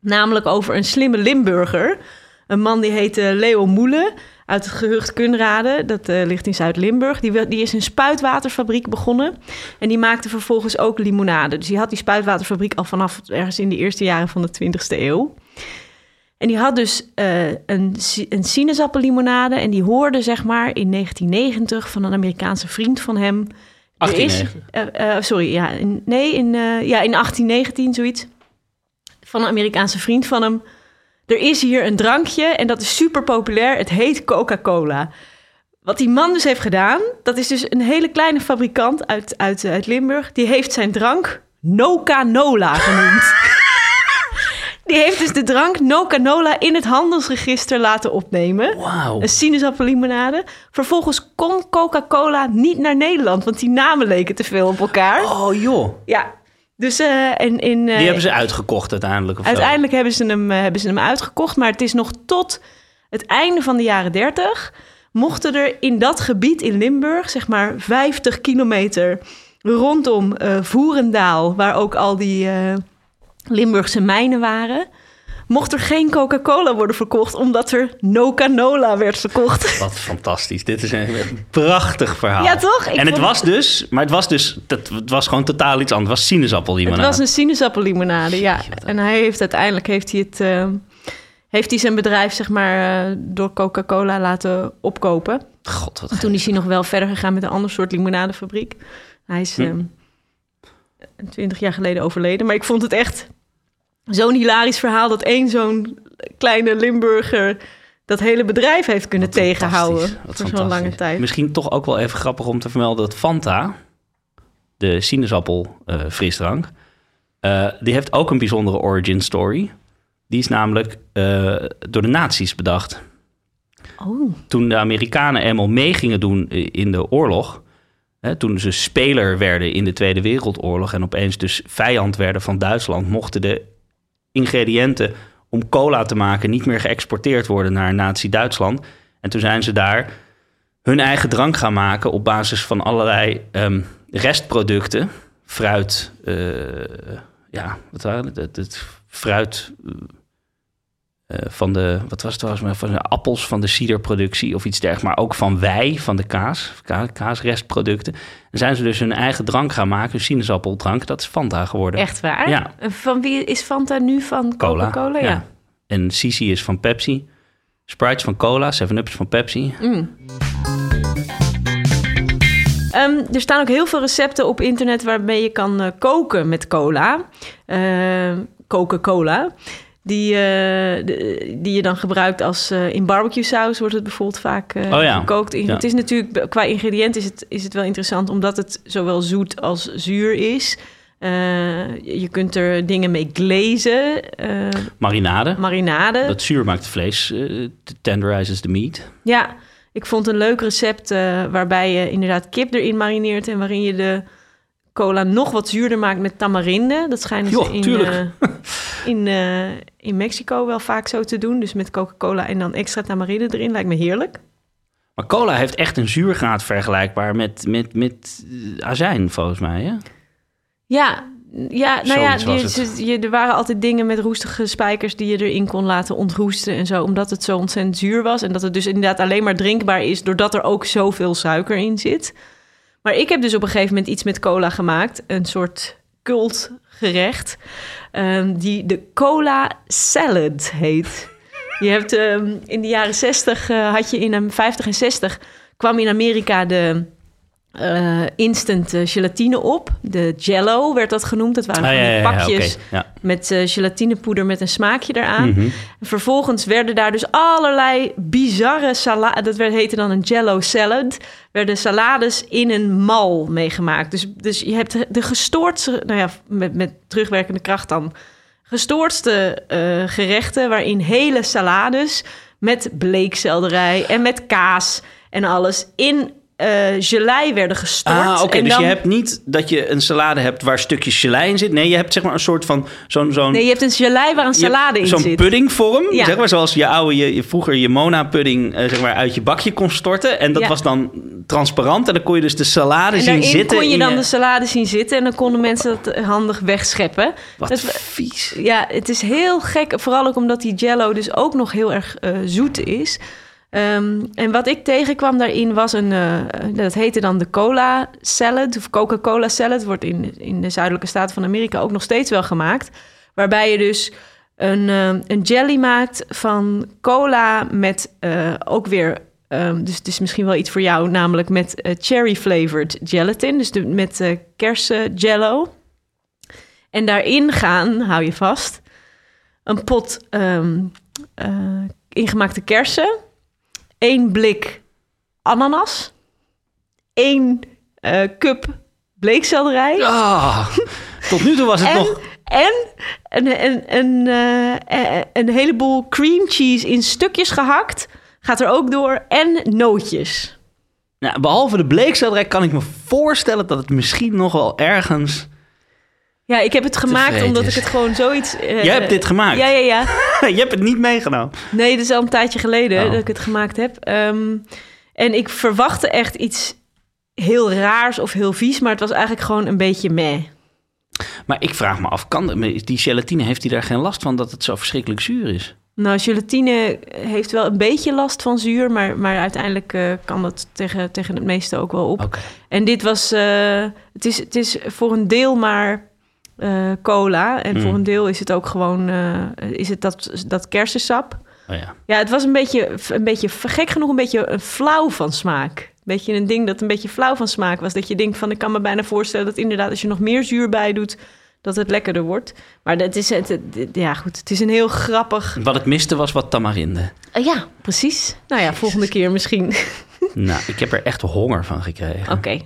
Namelijk over een slimme Limburger. Een man die heette Leo Moelen uit het gehucht Kunrade. Dat eh, ligt in Zuid-Limburg. Die, die is een spuitwaterfabriek begonnen. En die maakte vervolgens ook limonade. Dus die had die spuitwaterfabriek al vanaf ergens in de eerste jaren van de 20e eeuw. En die had dus eh, een, een sinaasappellimonade. En die hoorde zeg maar in 1990 van een Amerikaanse vriend van hem. Er is, 1890. eh, eh, sorry, ja, in, nee, in, ja, in 1819 zoiets. Van een Amerikaanse vriend van hem. Er is hier een drankje en dat is super populair. Het heet Coca-Cola. Wat die man dus heeft gedaan, dat is dus een hele kleine fabrikant uit, uit, uit Limburg. Die heeft zijn drank No-Canola genoemd. Die heeft dus de drank No-Canola in het handelsregister laten opnemen. Een sinaasappellimonade. Vervolgens kon Coca-Cola niet naar Nederland, want die namen leken te veel op elkaar. Oh joh. Ja, dus eh in, in, eh, Die hebben ze uitgekocht uiteindelijk. Of zo. uiteindelijk hebben ze, hem, eh, hebben ze hem uitgekocht. Maar het is nog tot het einde van de jaren 30... mochten er in dat gebied in Limburg, zeg maar 50 kilometer rondom Voerendaal... waar ook al die Limburgse mijnen waren... mocht er geen Coca-Cola worden verkocht... omdat er no canola werd verkocht. Wat fantastisch. Dit is een prachtig verhaal. Ja, toch? Ik en het was dus, maar het was dus, dat, het was gewoon totaal iets anders. Het was sinaasappellimonade. Het was een sinaasappellimonade, ja. En hij heeft uiteindelijk heeft hij het, eh, heeft hij zijn bedrijf zeg maar eh, door Coca-Cola laten opkopen. God, wat Toen is hij nog wel verder gegaan met een ander soort limonadefabriek. Hij is Hm. ehm, twintig jaar geleden overleden. Maar ik vond het echt zo'n hilarisch verhaal... dat één zo'n kleine Limburger dat hele bedrijf heeft kunnen Wat tegenhouden... voor zo'n lange tijd. Misschien toch ook wel even grappig om te vermelden dat Fanta, de sinaasappel frisdrank, eh, die heeft ook een bijzondere origin story. Die is namelijk eh, door de nazi's bedacht. Oh, Toen de Amerikanen eenmaal mee gingen doen eh, in de oorlog, hè, toen ze speler werden in de Tweede Wereldoorlog en opeens dus vijand werden van Duitsland, mochten de ingrediënten om cola te maken niet meer geëxporteerd worden naar Nazi-Duitsland. En toen zijn ze daar hun eigen drank gaan maken op basis van allerlei ehm, restproducten. Fruit, eh, ja, wat waren het? Het, fruit eh, van de, wat was het trouwens, maar van de appels van de ciderproductie of iets dergelijks. Maar ook van wei, van de kaas, ka- kaasrestproducten. En zijn ze dus hun eigen drank gaan maken, hun sinaasappel-drank. Dat is Fanta geworden. echt waar? Ja. En Van wie is Fanta nu van Cola. Coca-Cola? ja. En Sisi is van Pepsi. Sprite van cola, 7-Up is van Pepsi. Ehm, er staan ook heel veel recepten op internet waarmee je kan eh, koken met cola. Ehm, Coca-Cola. Die, eh, de- die je dan gebruikt als eh, in barbecue saus wordt het bijvoorbeeld vaak Oh ja. gekookt. Ja. Het is natuurlijk qua ingrediënt is het, is het wel interessant omdat het zowel zoet als zuur is. Je kunt er dingen mee glazen, Marinade. marinade. Dat zuur maakt het vlees, tenderizes the meat. Ja, ik vond een leuk recept waarbij je inderdaad kip erin marineert en waarin je de cola nog wat zuurder maakt met tamarinde. Dat schijnen ze Joh, in, eh, in, eh, in Mexico wel vaak zo te doen. Dus met Coca-Cola en dan extra tamarinde erin. Lijkt me heerlijk. Maar cola heeft echt een zuurgraad vergelijkbaar met, met, met eh, azijn, volgens mij. Hè? Ja, ja nou ja, je, er waren altijd dingen met roestige spijkers die je erin kon laten ontroesten en zo, omdat het zo ontzettend zuur was. En dat het dus inderdaad alleen maar drinkbaar is doordat er ook zoveel suiker in zit. Maar ik heb dus op een gegeven moment iets met cola gemaakt, een soort cultgerecht, ehm, die de cola salad heet. Je hebt ehm, in de jaren 60 eh, had je in de 50 en 60 kwam in Amerika de eh, instant eh, gelatine op. De Jello werd dat genoemd. Dat waren Ah, van die ja, ja, pakjes met eh, gelatinepoeder met een smaakje eraan. Mhm. En Vervolgens werden daar dus allerlei bizarre salades... dat werd, heette dan een Jello salad... werden salades in een mal meegemaakt. Dus, dus je hebt de gestoordste... nou ja, met, met terugwerkende kracht dan... gestoordste gerechten waarin hele salades... met bleekselderij en met kaas en alles... in eh gelei werden gestort. Ah, oké. En Dus dan- je hebt niet dat je een salade hebt waar stukjes gelei in zit. Nee, je hebt zeg maar een soort van zo'n... zo'n Nee, je hebt een gelei waar een salade in Zo'n zit. puddingvorm, Ja. zeg maar, zoals je oude, je, je vroeger je Mona-pudding eh, zeg maar, uit je bakje kon storten. En dat Ja. was dan transparant en dan kon je dus de salade En zien zitten. kon je dan de salade zien zitten en dan konden mensen dat eh, handig wegscheppen. Wat Dat- vies. Ja, het is heel gek, vooral ook omdat die jello dus ook nog heel erg zoet is. Ehm, en wat ik tegenkwam daarin was een, eh, dat heette dan de cola salad of Coca-Cola salad. Wordt in, in de zuidelijke staten van Amerika ook nog steeds wel gemaakt. Waarbij je dus een, eh, een jelly maakt van cola met eh, ook weer... ehm, dus het is misschien wel iets voor jou, namelijk met eh, cherry-flavored gelatin. Dus met kersen jello. En daarin gaan, hou je vast, een pot ehm, eh, ingemaakte kersen, één blik ananas, één eh, cup bleekselderij Ah, tot nu toe was het en, nog... en een, een, een, eh, eh, een heleboel cream cheese in stukjes gehakt. Gaat er ook door. En nootjes. Nou, behalve de bleekselderij kan ik me voorstellen dat het misschien nog wel ergens... Ja, ik heb het gemaakt omdat ik het gewoon zoiets... eh, Jij hebt dit gemaakt? Ja, ja, ja. je hebt het niet meegenomen. Nee, dat is al een tijdje geleden Oh. dat ik het gemaakt heb. Ehm, en ik verwachtte echt iets heel raars of heel vies, maar het was eigenlijk gewoon een beetje meh. Maar ik vraag me af, kan die gelatine, heeft hij daar geen last van dat het zo verschrikkelijk zuur is? Nou, gelatine heeft wel een beetje last van zuur, maar, maar uiteindelijk eh, kan dat tegen, tegen het meeste ook wel op. En dit was, eh, het, is, het is voor een deel maar eh, cola. En Mm. voor een deel is het ook gewoon eh, is het dat, dat kersensap. Oh ja. Ja, het was een beetje, een beetje, gek genoeg, een beetje een flauw van smaak. Een beetje een ding dat een beetje flauw van smaak was. Dat je denkt van, ik kan me bijna voorstellen dat inderdaad als je nog meer zuur bij doet, dat het lekkerder wordt. Maar dat is het, het- ja goed, het is een heel grappig... Wat het miste was wat tamarinde. Eh, ja, precies. Nou ja, volgende keer misschien. nou, ik heb er echt honger van gekregen. Oké,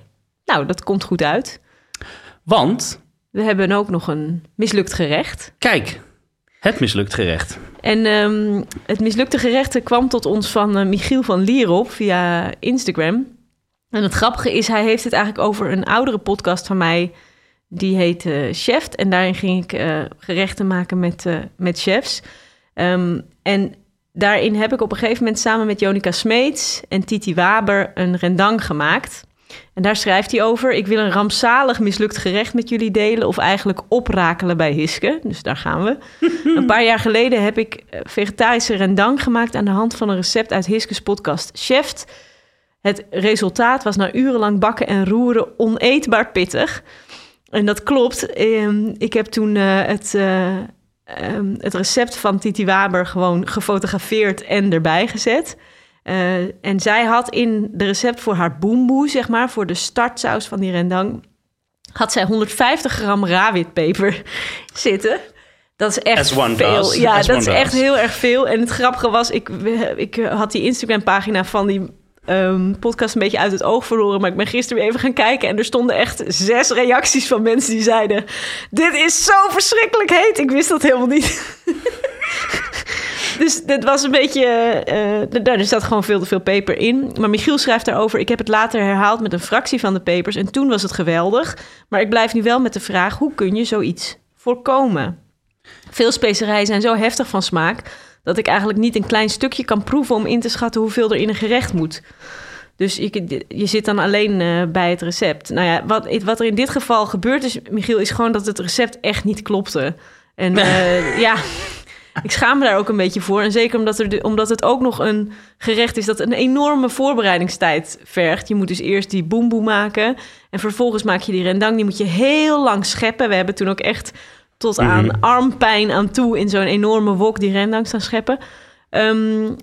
nou dat komt goed uit. Want, We hebben ook nog een mislukt gerecht. kijk, het mislukt gerecht. En ehm, het mislukte gerecht kwam tot ons van eh, Michiel van Lierop via Instagram. En het grappige is, hij heeft het eigenlijk over een oudere podcast van mij. Die heet eh, Chef. En daarin ging ik eh, gerechten maken met, met chefs. Ehm, en daarin heb ik op een gegeven moment samen met Jonica Smeets en Titi Waber een rendang gemaakt. En daar schrijft hij over: Ik wil een rampzalig mislukt gerecht met jullie delen. Of eigenlijk oprakelen bij Hiske. Dus daar gaan we. een paar jaar geleden heb ik eh, vegetarische rendang gemaakt aan de hand van een recept uit Hiskes podcast Chef. Het resultaat was na urenlang bakken en roeren oneetbaar pittig. En dat klopt. Ehm, Ik heb toen eh, het, eh, ehm, het recept van Titi Waber gewoon gefotografeerd en erbij gezet. Eh, en zij had in de recept voor haar boemboe, zeg maar, voor de startsaus van die rendang, had zij 150 gram rawitpeper zitten. Dat is echt veel. does. Ja, As dat is echt heel erg veel. En het grappige was, ik, ik had die Instagram-pagina van die ehm, podcast een beetje uit het oog verloren. Maar ik ben gisteren weer even gaan kijken. En er stonden echt zes reacties van mensen die zeiden... Dit is zo verschrikkelijk heet. Ik wist dat helemaal niet. Dus dit was een beetje... eh daar zat gewoon veel te veel peper in. Maar Michiel schrijft daarover... Ik heb het later herhaald met een fractie van de pepers. En toen was het geweldig. Maar ik blijf nu wel met de vraag... Hoe kun je zoiets voorkomen? Veel specerijen zijn zo heftig van smaak... dat ik eigenlijk niet een klein stukje kan proeven... om in te schatten hoeveel er in een gerecht moet. Dus je, je zit dan alleen eh, bij het recept. Nou ja, wat, wat er in dit geval gebeurd is, Michiel... is gewoon dat het recept echt niet klopte. En ja... Ik schaam me daar ook een beetje voor. En zeker omdat, er omdat het ook nog een gerecht is dat een enorme voorbereidingstijd vergt. Je moet dus eerst die boemboe maken. En vervolgens maak je die rendang. Die moet je heel lang scheppen. We hebben toen ook echt tot aan armpijn aan toe... in zo'n enorme wok die rendang staan scheppen. Ehm,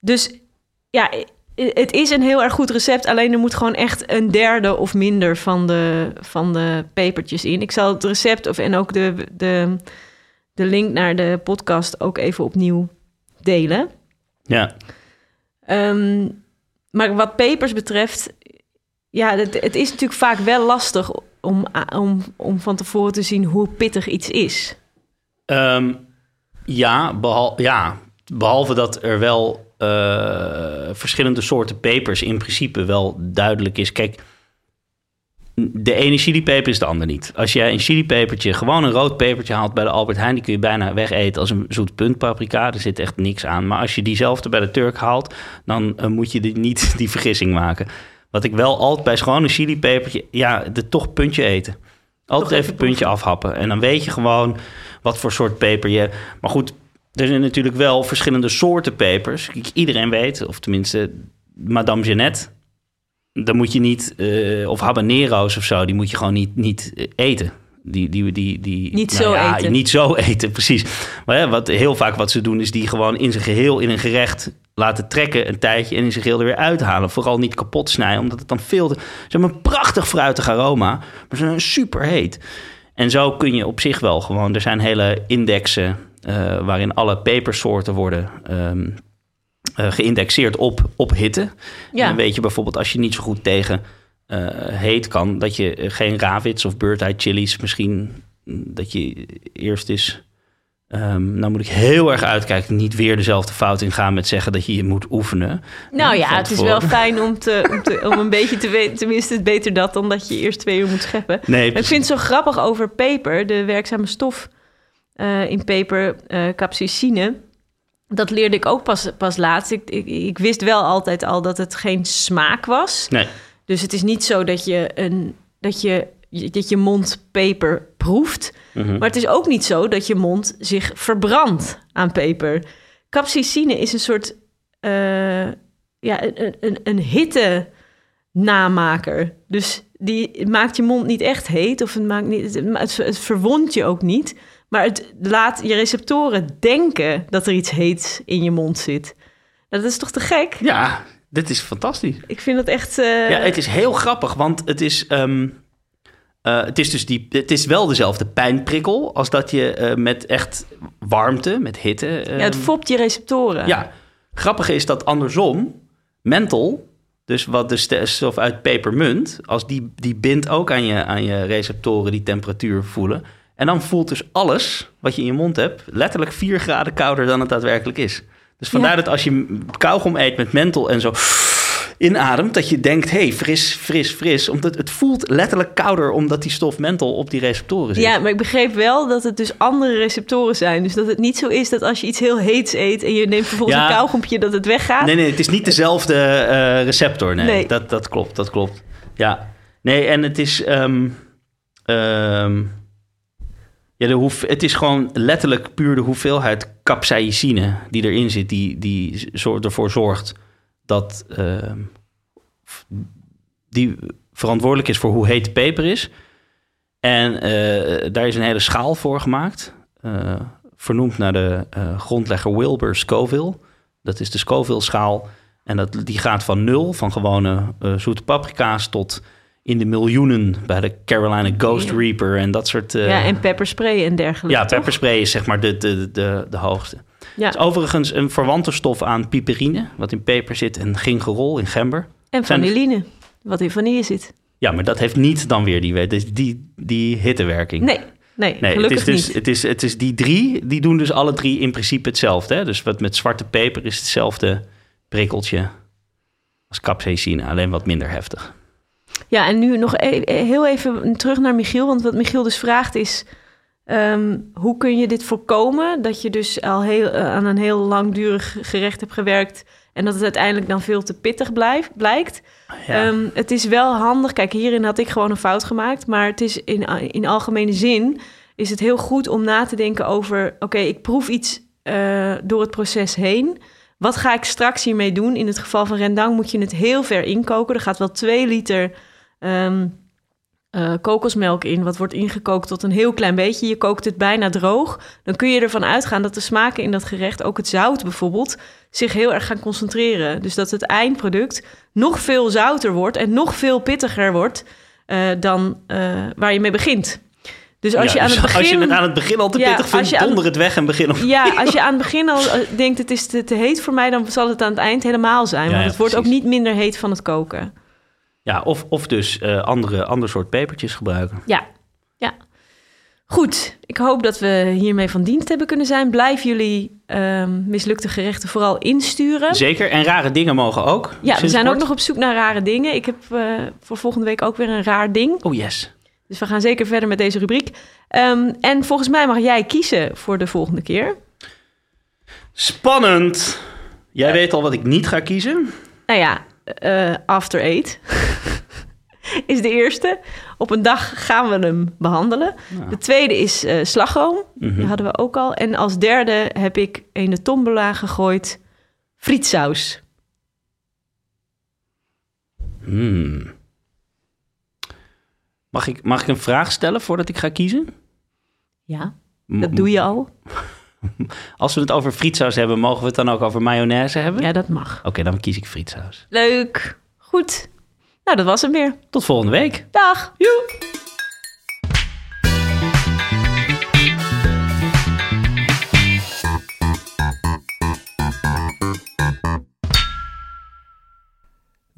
dus ja, het is een heel erg goed recept. Alleen er moet gewoon echt een derde of minder van de, van de pepertjes in. Ik zal het recept of, en ook de, de, de link naar de podcast ook even opnieuw delen. Ja, Ehm, maar wat pepers betreft, ja, het, het is natuurlijk vaak wel lastig om, om, om van tevoren te zien hoe pittig iets is. Ehm, ja, behal, ja, behalve dat er wel eh, verschillende soorten pepers in principe wel duidelijk is. Kijk, de ene chilipeper is de ander niet. Als jij een chilipepertje, gewoon een rood pepertje haalt bij de Albert Heijn... die kun je bijna wegeten als een zoet puntpaprika. Er zit echt niks aan. Maar als je diezelfde bij de Turk haalt... dan eh, moet je die, niet die vergissing maken. Wat ik wel altijd bij schone chilipepertje... ja, de toch puntje eten. Altijd Toch even een puntje afhappen. En dan weet je gewoon wat voor soort peper je... Maar goed, er zijn natuurlijk wel verschillende soorten pepers. Iedereen weet, of tenminste Madame Jeannette... dan moet je niet... eh, of habanero's of zo, die moet je gewoon niet, niet eh, eten. Die, die, die, die, Niet nou zo ja, eten. Niet zo eten, precies. Maar ja, wat, heel vaak wat ze doen is die gewoon in zijn geheel in een gerecht laten trekken een tijdje en in zijn geheel er weer uithalen. Vooral niet kapot snijden, omdat het dan veel te... Ze hebben een prachtig fruitig aroma, maar ze zijn super heet. En zo kun je op zich wel gewoon... Er zijn hele indexen eh, waarin alle pepersoorten worden... ehm, eh, geïndexeerd op, op hitte. En dan weet je bijvoorbeeld als je niet zo goed tegen eh, heet kan... dat je eh, geen rawits of bird eye chilies misschien... mm, dat je eerst is... ehm, nou moet ik heel erg uitkijken, niet weer dezelfde fout ingaan met zeggen dat je je moet oefenen. Nou ja, het is wel fijn om, te, om, te, om een beetje te weten. Tenminste, het beter dat dan dat je eerst twee uur moet scheppen. Nee, ik vind het zo grappig over peper, de werkzame stof in peper, capsaicine. Dat leerde ik ook pas, pas laatst. Ik, ik, ik wist wel altijd al dat het geen smaak was. Nee, Dus het is niet zo dat je, een, dat je, dat je mond peper proeft. Mhm. Maar het is ook niet zo dat je mond zich verbrandt aan peper. Capsaicine is een soort eh, ja, een, een, een hitte namaker. Dus die maakt je mond niet echt heet. Of het, maakt niet, het, het, het verwondt je ook niet. Maar het laat je receptoren denken dat er iets heets in je mond zit. Nou, dat is toch te gek? Ja, dit is fantastisch. Ik vind dat echt... eh, Ja, het is heel grappig, want het is, ehm, eh, het is dus die, het is wel dezelfde pijnprikkel als dat je eh, met echt warmte, met hitte. ja, het ehm, fopt je receptoren. Ja, grappig is dat andersom, menthol, dus wat de stof uit pepermunt, als die, die bindt ook aan je, aan je receptoren die temperatuur voelen. En dan voelt dus alles wat je in je mond hebt letterlijk 4 graden kouder dan het daadwerkelijk is. Dus vandaar Ja. dat als je kauwgom eet met menthol en zo inademt, dat je denkt, hé, hey, fris, fris, fris. Omdat het voelt letterlijk kouder omdat die stof menthol op die receptoren zit. Ja, maar ik begreep wel dat het dus andere receptoren zijn. Dus dat het niet zo is dat als je iets heel heets eet... en je neemt vervolgens Ja. een kauwgompje dat het weggaat. Nee, nee, het is niet dezelfde eh, receptor. Nee, Nee. Dat, dat klopt, dat klopt. Ja, nee, en het is... ehm, het is gewoon letterlijk puur de hoeveelheid capsaïcine die erin zit... die, die ervoor zorgt dat... ehm, die verantwoordelijk is voor hoe heet de peper is. En eh, daar is een hele schaal voor gemaakt. eh, vernoemd naar de eh, grondlegger Wilbur Scoville. Dat is de Scoville-schaal. En dat, die gaat van nul, van gewone zoete paprika's... tot in de miljoenen bij de Carolina Ghost Ja. Reaper en dat soort... eh, ja, en pepperspray en dergelijke. ja, pepperspray is zeg maar de, de, de, de hoogste. Ja. Het is overigens een verwante stof aan piperine... wat in peper zit, en gingerol in gember. En Zijn- vanilline, wat in vanille zit. Ja, maar dat heeft niet dan weer die, die, die, die hittewerking. Nee, nee, Nee, het is, dus, niet. Het, is, het is die drie, die doen dus alle drie in principe hetzelfde. Hè? Dus wat met zwarte peper is hetzelfde prikkeltje als capsaicine, alleen wat minder heftig. Ja, en nu nog e- e- heel even terug naar Michiel. Want wat Michiel dus vraagt is... ehm, hoe kun je dit voorkomen? Dat je dus al heel, eh, aan een heel langdurig gerecht hebt gewerkt... en dat het uiteindelijk dan veel te pittig blijft, blijkt. Ja. Ehm, het is wel handig. Kijk, hierin had ik gewoon een fout gemaakt. Maar het is in, in algemene zin is het heel goed om na te denken over... oké, ik proef iets eh, door het proces heen. Wat ga ik straks hiermee doen? In het geval van rendang moet je het heel ver inkoken. Er gaat wel twee liter ehm, eh, kokosmelk in... wat wordt ingekookt tot een heel klein beetje. Je kookt het bijna droog. Dan kun je ervan uitgaan dat de smaken in dat gerecht... ook het zout bijvoorbeeld, zich heel erg gaan concentreren. Dus dat het eindproduct nog veel zouter wordt... en nog veel pittiger wordt eh, dan eh, waar je mee begint. Dus als Ja, je aan dus het begin... als je het aan het begin al te Ja, pittig vindt, aan- donder het weg en begin op... Ja, als je aan het begin al eh, denkt het is te, te heet voor mij, dan zal het aan het eind helemaal zijn. Want ja, het wordt ook niet minder heet van het koken. Ja, of, of dus eh, andere, ander soort pepertjes gebruiken. Ja, ja. Goed, ik hoop dat we hiermee van dienst hebben kunnen zijn. Blijf jullie ehm, mislukte gerechten vooral insturen. Zeker, en rare dingen mogen ook. Ja, we zijn ook nog op zoek naar rare dingen. Ik heb eh, voor volgende week ook weer een raar ding. Oh yes. Dus we gaan zeker verder met deze rubriek. Ehm, en volgens mij mag jij kiezen voor de volgende keer. Spannend. Jij weet al wat ik niet ga kiezen. Nou ja, eh, After Eight is de eerste. Op een dag gaan we hem behandelen. De tweede is eh, slagroom. Mhm. Die hadden we ook al. En als derde heb ik in de tombola gegooid frietsaus. Hmm. Mag, ik, mag ik een vraag stellen voordat ik ga kiezen? Ja, dat doe je al. Als we het over frietsaus hebben, mogen we het dan ook over mayonaise hebben? Ja, dat mag. Oké, dan kies ik frietsaus. Leuk. Goed. Nou, dat was hem weer. Tot volgende week. Dag.